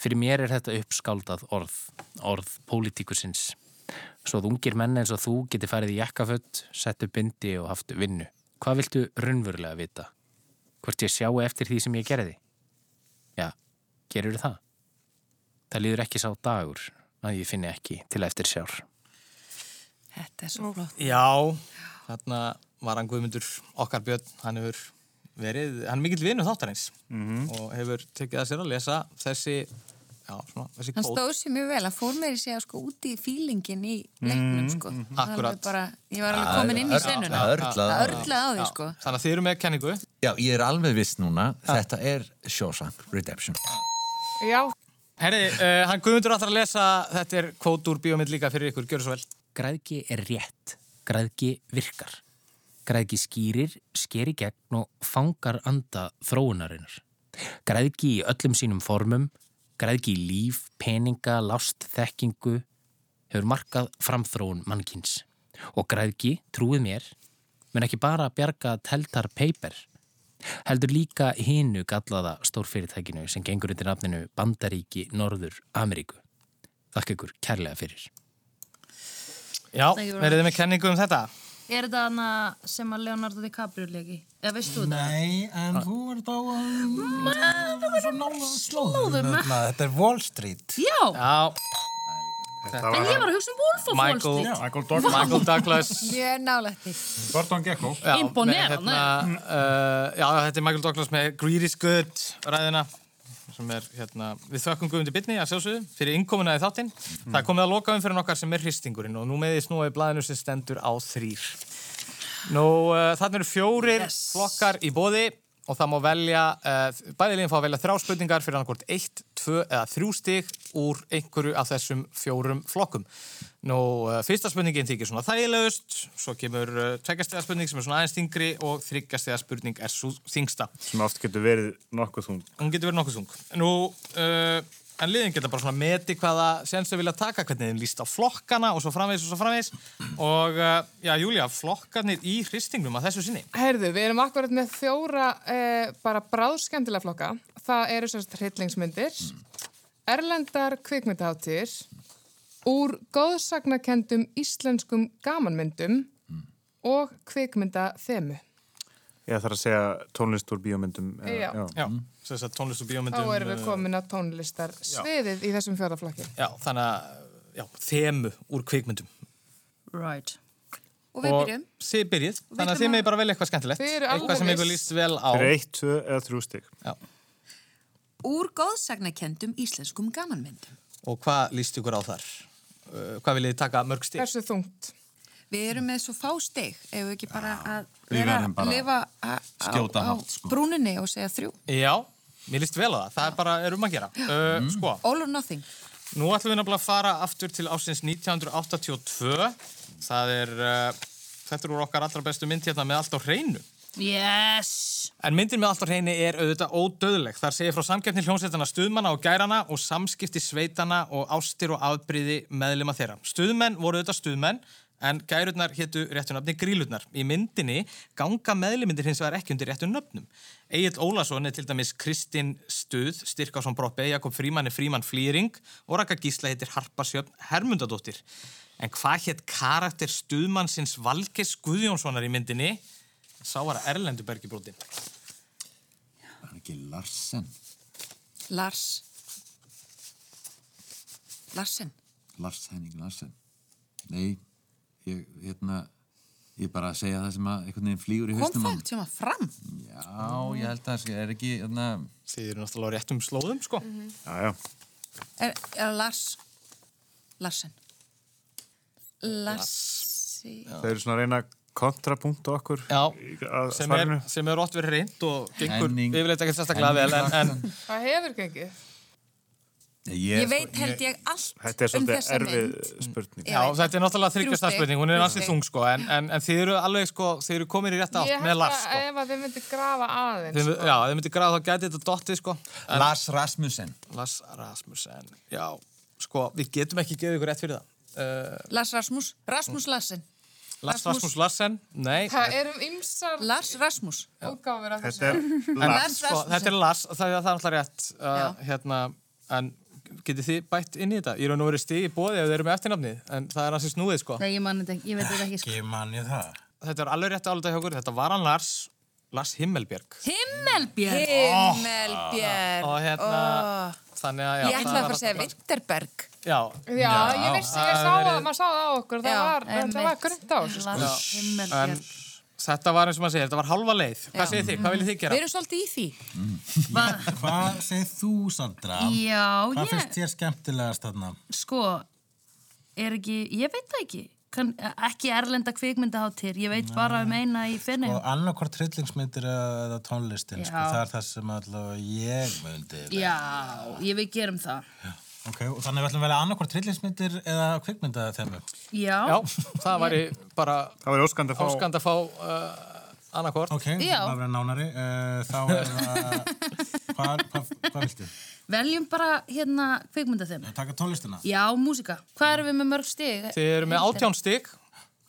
Fyrir mér er þetta uppskáldað orð, orð pólitíkusins. Svo að ungir menn eins og þú geti farið í jakkaföld, sett upp bindi og haft vinnu. Hvað viltu raunverulega vita? Hvort ég sjáu eftir því sem ég gerði? Já, gerur það? Það líður ekki sá dagur að ég finni ekki til eftir sjár. Þetta er svo flott. Já, þarna var hann Guðmundur okkar Björn, hann hefur verið, hann er mikill vinur þáttarins og hefur tekið að sér að lesa þessi, já, svona, þessi Hann kvót. stóð sér mjög vel, hann fór meiri sig sko út í fílingin í leiknum sko. Er alveg Akkurat. Bara, ég var alveg komin inn í senuna. Það örlaði á Það því. örlaði á því sko. Þannig að þið eru með kenningu. Já, ég er alveg viss núna, þetta er Shawshank Redemption. Já. Herri, uh, hann Guðmundur ætlar að lesa, þetta er kvót úr bíómynd líka fyrir ykkur, gjör svo vel. Græðgi er rétt. Græðgi virkar. Græðgi skýrir, sker í gegn og fangar anda þróunarinnar. Græðgi í öllum sínum formum, græðgi í líf, peninga, lást, þekkingu, hefur markað framþróun mannkins. Og græðgi, trúið mér, mun ekki bara bjarga teltar paper, heldur líka hinu gallaða stórfyrirtækinu sem gengur undir nafninu Bandaríki Norður Ameríku. Þakka ykkur kærlega fyrir. Já, þið með kenningu um þetta? Er þetta hana sem að Leonardo DiCaprio leki? Eða veistu þetta? Nei, en þú ert á Slóður slóðum. með. Þetta er Wall Street. Já, Já. en ég var að hugsa um Wolf of Wall Street. Michael Douglas. Michael Douglas. Ég er nálægt því. Gordon Gekko. Já, Imponerande. með, hérna, uh, já, þetta er Michael Douglas með Greed is Good ræðina sem er hérna, við þökkum Guðmundi Bitni að sjálfsögðu fyrir innkomuna í þáttinn. Það er komið að loka um fyrir nokkar sem er hristingurinn og nú með því snúið blæðinu sem stendur á þrýr. Nú, uh, þannig eru fjórir flokkar í bóði og það má velja, uh, bæði liðin fá að velja þrjá spurningar fyrir annarkvort eitt, tvö eða þrjú stig úr einhverju af þessum fjórum flokkum. Nú, uh, fyrsta spurningin þykir svona þægilegust, svo kemur uh, tveggjastega spurning sem er svona aðeins þingri og þryggjastega spurning er svo þingsta. Sem oft getur verið nokkuð þung. Hún getur verið nokkuð þung. Nú, uh, en liðin geta bara svona meti hvaða séns þau vilja taka, hvernig þeim líst á flokkana og svo framvegis og svo framvegis. Og, uh, já, Júlia, flokkarnir í hristingnum að þessu sinni. Heyrðu, við erum akkurat með fjóra eh, bara bráðskemmtilega flokka. Það eru sérst hryllingsmyndir, Erlendar kvikmyndaháttir úr góðsagnakendum íslenskum gamanmyndum og kvikmyndathemu. Ég þarf að segja tónlist úr bíómyndum. eða- Já. Já, sem sagt tónlist og Þá bíómyndum. erum við eh, komin að tónlistar sviðið í þessum fjóraflokki. Já, þannig að, já, þemu úr kvikmyndum. Right. Og við byrjum. Þið byrjið, þannig að þið meði bara velja eitthvað skemmtilegt. Eitthvað sem ykkur líst vel á. Tvö eða. Já. Úr góðsagnakendum íslenskum gamanmyndum. Og hvað líst ykkur á þar? Uh, hvað viljið þið taka mörg stík? Hversu þungt? Við erum með svo fá stig, ef við ekki bara að vera að lifa á, skjóta á hátt, sko. brúninni og segja þrjú. Já, mér líst vel á það. Það er bara, er um að gera. Uh, Sko, All or nothing. nú ætlum við nefnilega að fara aftur til ásins 1982. Það er, uh, þetta er úr okkar allra bestu mynd hérna með allt á hreinu. Yes! En myndin með allt á hreinu er auðvitað ódöðleg. Þar segir frá samkeppni hljómsveitana stuðmanna og gærana og samskipti sveitana og ástir og afbríði meðlima þeirra. Stuðmenn voru auðvitað stuðmenn en gærurnar hétu réttunafni grílurnar. Í myndinni ganga meðlimindir hins vegar ekki undir réttu nöfnum. Egil Ólason er til dæmis Kristinn Stuð, Styrkásson Broppe, Jakob Fríman er Fríman Flýring og Raka Gísla heitir Harpa Sjöfn Hermundadóttir. En hvað hétt karakter stuðmannsins Valgeis Guðjónssonar í myndinni? Sá var að Erlendu Bergibrótin. Það er ekki Larsen. Lars. Larsen. Lars Henning Larsen. Nei, ég, hérna, ég bara að segja það sem að einhvern veginn flýgur í Kom haustum á það að fram? Já, ég held að það sé- er ekki, hérna... Þið eru náttúrulega á réttum slóðum, sko. Já, já. Er, er Lars Larsen? Larsi... Þau eru svona að reyna kontrapunkt okkur. Já, sem er, sem er ótt verið reynd og gengur yfirleitt ekki sérstaklega vel en, en Það hefur gengið. Ég, Ég veit held ég allt Þetta er um svolítið þessa erfið mynd. spurning. já, þetta er náttúrulega þryggjast stig. spurning, hún er ansið þung sko en, en, en þið eru alveg sko, þið eru komin í rétt átt Ég með held Lars að sko. ef að þið myndi grafa aðeins. Sko. já, þið myndi gráða þá gæti þetta dottið sko en, Lars Rasmussen. Lars Rasmussen, já sko, við getum ekki gefið ykkur rétt fyrir það uh, Lars Rasmus. Rasmus Larsen. Lars Rasmus Larsen, nei Það erum ymsar Lars Rasmus. útgáfur af þessu. Þetta er en, Lars. sko, þetta er Lars, það, það er alltaf rétt uh, hérna, en getið þið bætt inn í þetta? Ég er nú verið stig í bóði ef þið eru með eftirnafnið, en það er ansið snúið sko Nei, ég man þetta ekki, ég veit þetta ekki sko. Ekki man ég það. þetta er alveg rétt álita hjá okkur, þetta var hann Lars Lars Himmelbjörg Himmelbjörn! Himmelbjörn. og hérna Oh. þannig að já, Ég ætlaði að fara að segja Vinterberg. já, Já, ég vissi, ég sá að, maður sá það á okkur, það Já, var, það var grönt á sko. Lars en Himmelbjörn. Þetta var eins og maður segir, þetta var halva leið hvað Já. segir þið, hvað viljið þið Við gera? erum svolítið í því. Hvað segir þú, Sandra? Já, Hvað ég, finnst þér skemmtilegast þarna? sko, er ekki, ég veit það ekki. Kann, ekki erlenda kvikmyndaháttir, ég veit bara um eina í finni. Og annarkvort tryllingsmyndir eða tónlistin, sko, Já. það er það sem allavega ég myndi. Já, ég við gerum það. Ok, og þannig við ætlum að velja annarkvort tryllingsmyndir eða kvikmyndaþemu. Já, Já, það væri bara Það var óskandi að fá... áskand að fá uh, annarkort Ok, Já. það verður nánari. Uh, þá er það... Hvað hva, hva viltu? veljum bara hérna kvikmyndaþemu. Taka tónlistina? Já, músika. Hvað erum við með mörg stig? þið eru með átján stig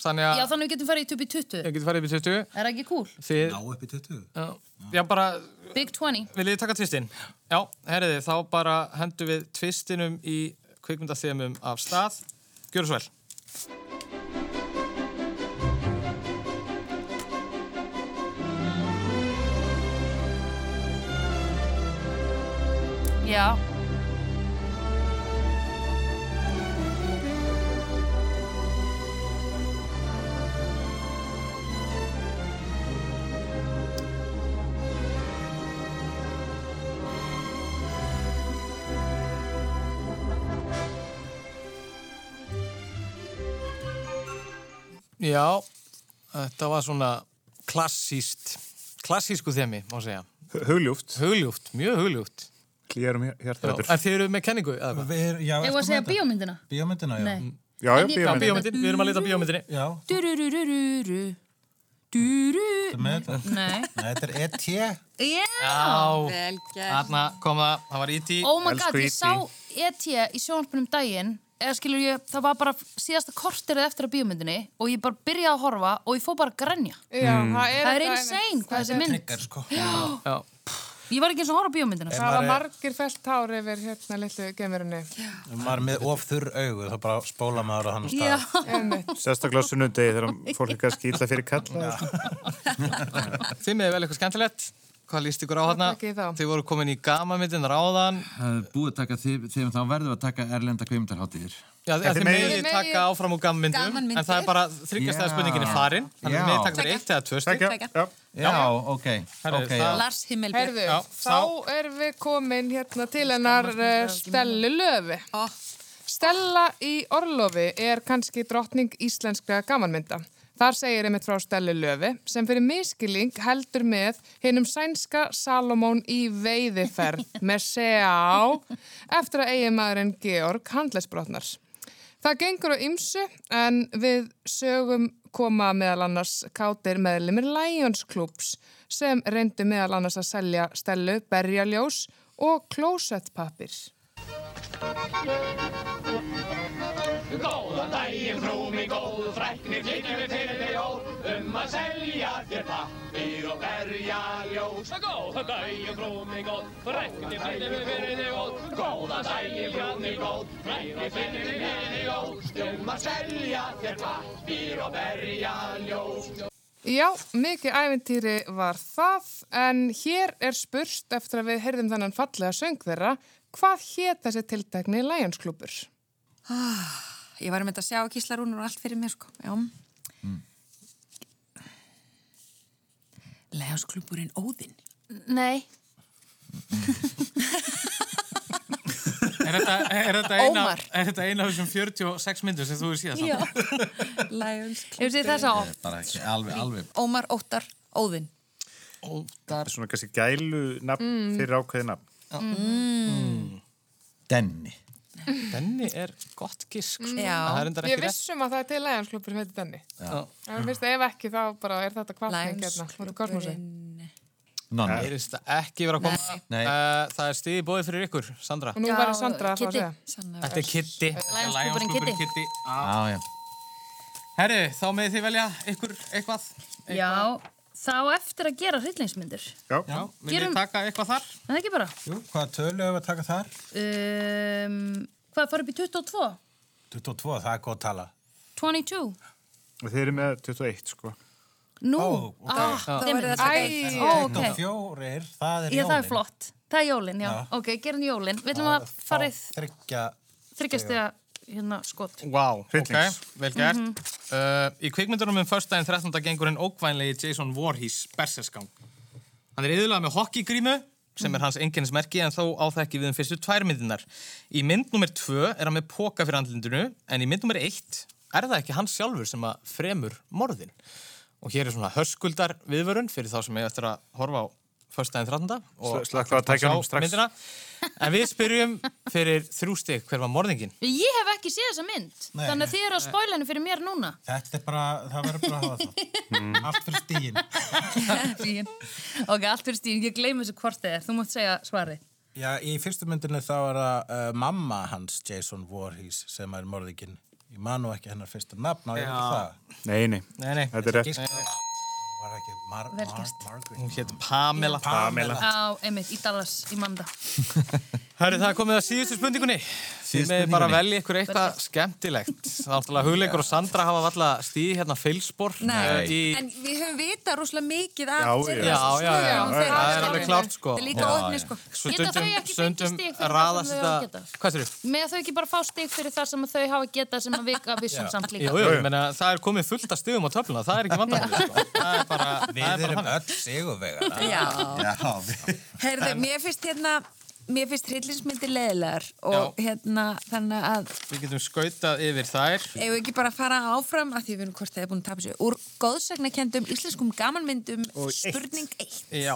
þannig Já, að þannig við getum farið í tupi 20. ég geti farið upp í 20 Er það ekki cool? þið, Ná upp í 20. já, já bara Big 20. viljið taka tvistinn? Já, herriði, þá bara hendum við tvistinum í kvikmyndaþemum af stað Gjöru svo vel Já. Já, þetta var svona klassíst klassísku þemi, má segja Hugljúft. Hugljúft, mjög hugljúft Klíðar um Já, hjartarættur. En þið eru með kenningu, eða hvað? Við, já, Ég var að segja bíómyndina. Bíómyndina, já. Nei. Já, já, Já, bíómynd. bíómyndin, við erum að leita að bíómyndinni Já, Durururururu. Duru. þetta með þetta. Nei. Nei, þetta er E.T. Já. Já, Vel gert. þarna kom það, það var E.T. Oh my god, ég E.T.. sá E.T. í sjónarpunum daginn eða skilur ég, það var bara síðasta korterið eftir að bíómyndinni og ég bara byrjaði að horfa og ég fór bara að grenja Já, það er, það er insane hvað þessi mynd Trigger, sko. Já, Ég var ekki eins og horf á bíómyndina. Það var margir fellt hár yfir hérna litlu gemurinni. Maður með of þurr augu þá bara spóla maður á hann Já. stað. Sérstaklega á sunnudegi þegar fólk er illa fyrir kalla. Þið með vel eitthvað skemmtilegt. Hvað líst ykkur á hana? Í þá. Þið voru komin í gamamyndin ráðan. Það er búið að taka þið, þegar þá verðum við að taka erlenda kveimdarháttir. Já, þið megið taka áfram úr gammyndum, Gamanmyndir. en það er bara þryggjastæða spurningin er farin. Þannig að megið taka fyrir eitt eða tvö stygg. Já. Já, ok. Lars Já, þá erum við komin hérna til hennar Stellu Löfi. Stella í Orlofi er kannski drottning íslenska gamanmynda. Þar segir einmitt frá Stellu Löfi sem fyrir miskiling heldur með hinnum sænska Salomón í veiðiferð með sjá eftir að eiginmaðurinn Georg handlæsbrotnar. Það gengur á ymsu en við sögum koma meðal annars kátir meðlimir Lions Clubs sem reyndu meðal annars að selja Stellu, berjaljós og klósettpapir. Góðan daginn, frú mig góð, frækni flytjum við um að selja þér pappir og berja ljós. Góðan daginn, frú mig góð, frækni flytjum við fyrir þig jól. Góðan daginn, frú mig góð, frækni flytjum við fyrir þig jól um að selja þér pappir og berja ljós. Já, mikið æventýri var það en hér er spurst eftir að við heyrðum þennan fallega söng þeirra hvað hét þessi tiltekni Lions Clubur? Ah, ég var um þetta að sjá kíslarúnur og allt fyrir mér, sko. Já. Mm. Legansklúburinn Óðinn. Nei. Er þetta, er þetta eina, Ómar. er þetta eina af þessum 46 myndur sem þú hefur síðan Já. samt? Lionsklúburinn. Hefur séð þessa oft? Bara ekki, alveg, alveg. Ómar, Óttar, Óðinn. Óttar. Svona kannski gælu nafn Mm. fyrir ákveði nafn. Mm. Denni. Denni er gott gisk. sko. Já. Það er Ég vissum að það er til Lions Clubur sem heitir Denni. Já. En ef ekki þá bara er þetta kvartning Lions hérna. Það er þetta ekki verið að koma. Nei. Uh, það er stiði bóðið fyrir ykkur, Sandra. Og nú Já, verður Sandra að. Sanna Þetta er Kitty. Lionsklúbburinn Kitty. Herri, þá með þið velja ykkur eitthvað. Já, þá eftir að gera hryllingsmyndir. Já. Já, vil Gerum- ég taka eitthvað þar? Er Það ekki bara. Jú, hvaða tölu hefur að taka þar? Um, hvað fór upp í 22? 22, það er góð tala. 22? Og þeir eru með 21, sko. Nú, Ó, ok. ah, Það verður þetta Æ, eitt. ó, ok. 24, það er Já, jólin. það er flott. Það er jólin, já. Já. Ok, gerum jólin. Við ætlum að fara í Þryggja, þryggjastega hérna skot. Vá, wow, ok, Hryllings. vel gert. Mhm. uh, í kvikmyndunum um förstæðin 13. gengur en ókvænlegi Jason Voorhees berserskang. Hann er yðurlega með hockeygrímu sem er hans enginnismerki en þó á það ekki við um fyrstu tvær myndinar. Í mynd nummer 2 er hann með póka fyrir andlindinu en í mynd nummer 1 er það ekki hans sjálfur sem að fremur morðin. Og hér er svona höskuldar viðvörun fyrir þá sem ég eftir að horfa á förstæðin 13. og Sl- slökkva á tækjunum sjá strax. myndina. En við spyrjum fyrir þrjú stygg hver var morðingin. Ég hef ekki séð þessa mynd, Nei. þannig að þið eru að spoila henni fyrir mér núna. þetta er bara, það verður bara að hafa það. Allt fyrir stígin. Fín. ok, allt fyrir stíðin, ég gleymi þessu hvort þið er. Þú mátt segja svarið. Já, í fyrstu myndinni þá er það uh, mamma hans, Jason Voorhees, sem er morðingin. Ég man nú ekki hennar fyrsta nafn á ég ekki það. Nei, nei. Nei, nei. Þetta er rétt. Var ekki Mar Mar. Margaret? Hún hétt Pamela. Pamela. Á, einmitt, í Dallas, í Manda. Hörru, það er komið að síðustu spurningunni. Þið með bara velja ykkur eitthvað skemmtilegt. Það er náttúrulega hugleikur og Sandra hafa valla stíði hérna feilspor. Nei, eh, í... en við höfum vitað rosalega mikið af já, þeirra. það er alveg klárt, sko. Það er líka já. sko. Svo Geta þau stundum, ekki fengið stundum stig fyrir það sem þau hafa þetta... getað? Hvað sér þú? Með þau ekki bara fá stig fyrir það sem þau hafa getað sem að vika vissum samt líka. Jú, jú, ég meina, það er komið fullt af stigum á töfluna, það Já. Já. Mér finnst hryllinsmyndir leðilegar og hérna þannig að Við getum skautað yfir þær. ef við ekki bara fara áfram að því við erum hvort það er búin að tapa sér úr góðsagnakendum íslenskum gamanmyndum Og eitt. spurning 1 Já.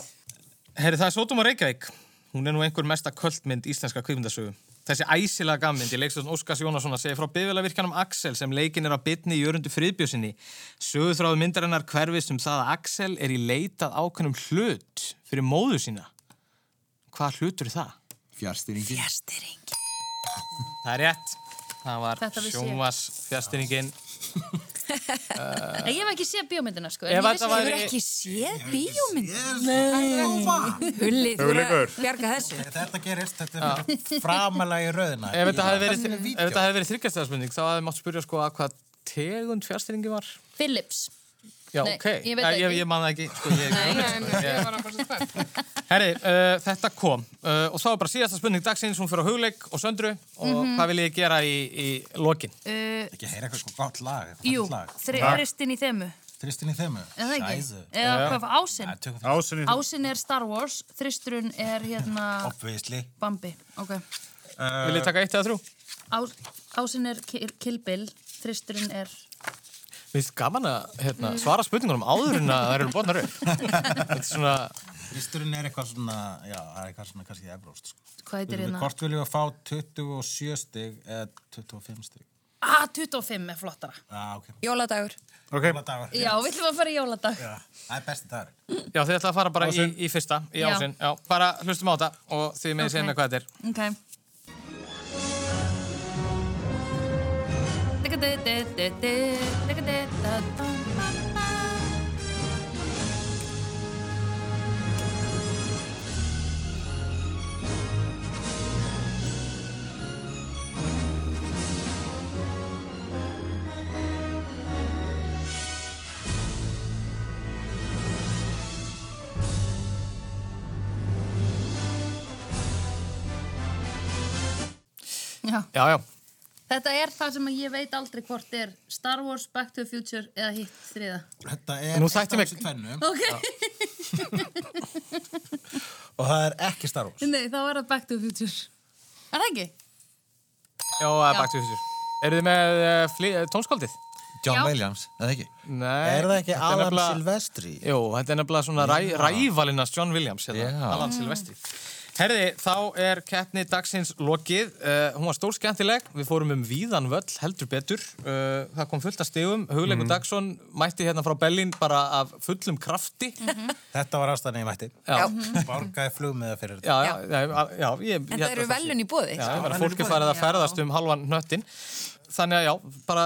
Herri, það er Sótum og Reykjavík. Hún er nú einhver mesta kvöldmynd íslenska kvikmyndasögu. Þessi æsilega gammynd í leikstöðun Óskars Jónasson að segja frá byggvelavirkjanum Axel sem leikin er að bytni í jörundu friðbjösinni. Söguþráðu myndarinnar hverfist um það að Axel er í leitað ákveðnum hlut fyrir móðu sína. Hvað hlutur er það? Fjárstýringi. Fjárstýringi. Það er rétt. Það var sjónvas fjárstýringin. Ég hef ekki séð bíómyndina sko. Ég Hefur ekki séð bíómynd? Nei. Hulli, þú að Hugleikur. bjarga þessu. Þetta gerist, þetta er framalega í rauðina. Ef þetta hefði verið, Þetta er ef vídeó. þetta hefði verið þryggjastæðarspurning þá hefði mátt spyrja sko að hvað tegund fjárstyrningi var. Philips. Já, Nei, ok. ég veit ekki. ég, ég man það ekki. Sko, ég, Nei, en ég var bara svo spennt. Herri, uh, þetta kom uh, og þá er bara síðasta spurning dagsins, hún fyrir á hugleik og söndru og Mhm. hvað vil ég gera í, í lokin? Uh, Ekki heyra eitthvað gott lag. jú, lag. þristin í þemu. Þristin í þemu. Er það ekki? Sæðu. Eða hvað, ásinn? Ásinn í Ásinn er Star Wars, þristurinn er hérna Obviously. Bambi. Ok. Vil ég taka eitt eða þrjú? Ás, ásinn er Kill Bill, þristurinn er... Mér finnst gaman að hérna, svara spurningunum áður en að það eru bóðnar upp. Þetta er svona... Þristurinn er eitthvað svona, já, það er eitthvað svona kannski evróst. Sko. Hvað heitir hérna? Hvort viljum við að fá 27 stig eða 25 stig? Ah, 25 er flottara. Já, ok. Jóladagur. Ok. Jóladagur. Já, við ætlum að fara í jóladag. Já, það er besti dagur. Já, þið ætla að fara bara í, í fyrsta, í ásinn. Já, bara hlustum á þetta og þið með Ok. segja með hvað þetta er. Ok. Já. Já, já. Þetta er það sem ég veit aldrei hvort er Star Wars, Back to the Future eða hitt þriða. Þetta er Nú þætti mig- þessu tvennu Ok. og það er ekki Star Wars. Nei, þá er það Back to the Future. Er það ekki? Já, það er bakt við fyrir. Eru þið með uh, fli- uh, tónskaldið? John Já. Williams, eða ekki? Nei. Er það ekki Alan nefnilega- Silvestri? Jú, þetta er nefnilega svona ræ, Já. rævalinnas John Williams, hérna. Alan Silvestri. Herði, þá er keppni dagsins lokið. Uh, hún var stór skemmtileg. Við fórum um víðan völl, heldur betur. Uh, það kom fullt af stegum. Hugleikur Mhm. Dagsson mætti hérna frá Berlín bara af fullum krafti. Þetta var ástæðan ég mætti. Já. Borgaði flugmiða fyrir Já, já, já, já, já ég, En það eru að velun í bóði. Já, ég meina, fólk er farið að ferðast um halvan hnöttin. Þannig að já, bara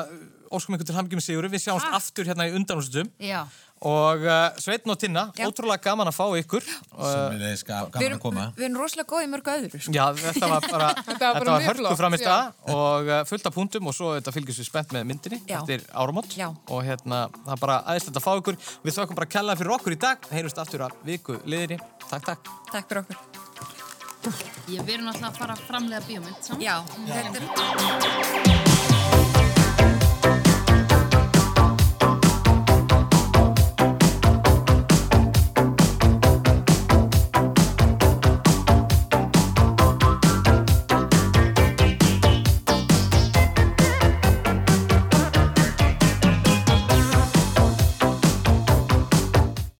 óskum ykkur til hamngjum sigur. Við sjáumst aftur hérna í undanúrstum. Já. Og uh, Sveitn og Tinna, Já. ótrúlega gaman að fá ykkur. Sem er þess Við gaman erum, að koma. við erum rosalega góð í mörgu öðru. sko. Já, þetta var bara, Þetta var var hörku framist já. og uh, fullt af punktum og svo þetta fylgjast við spennt með myndinni Já. eftir áramót Já. og hérna, það er bara aðeinslega að fá ykkur við þökkum bara að kella fyrir okkur í dag heyrjumst aftur að viku liðinni Takk, takk Takk fyrir okkur. Ég verður náttúrulega að fara að framlega bíómynd saman. Já, þetta er...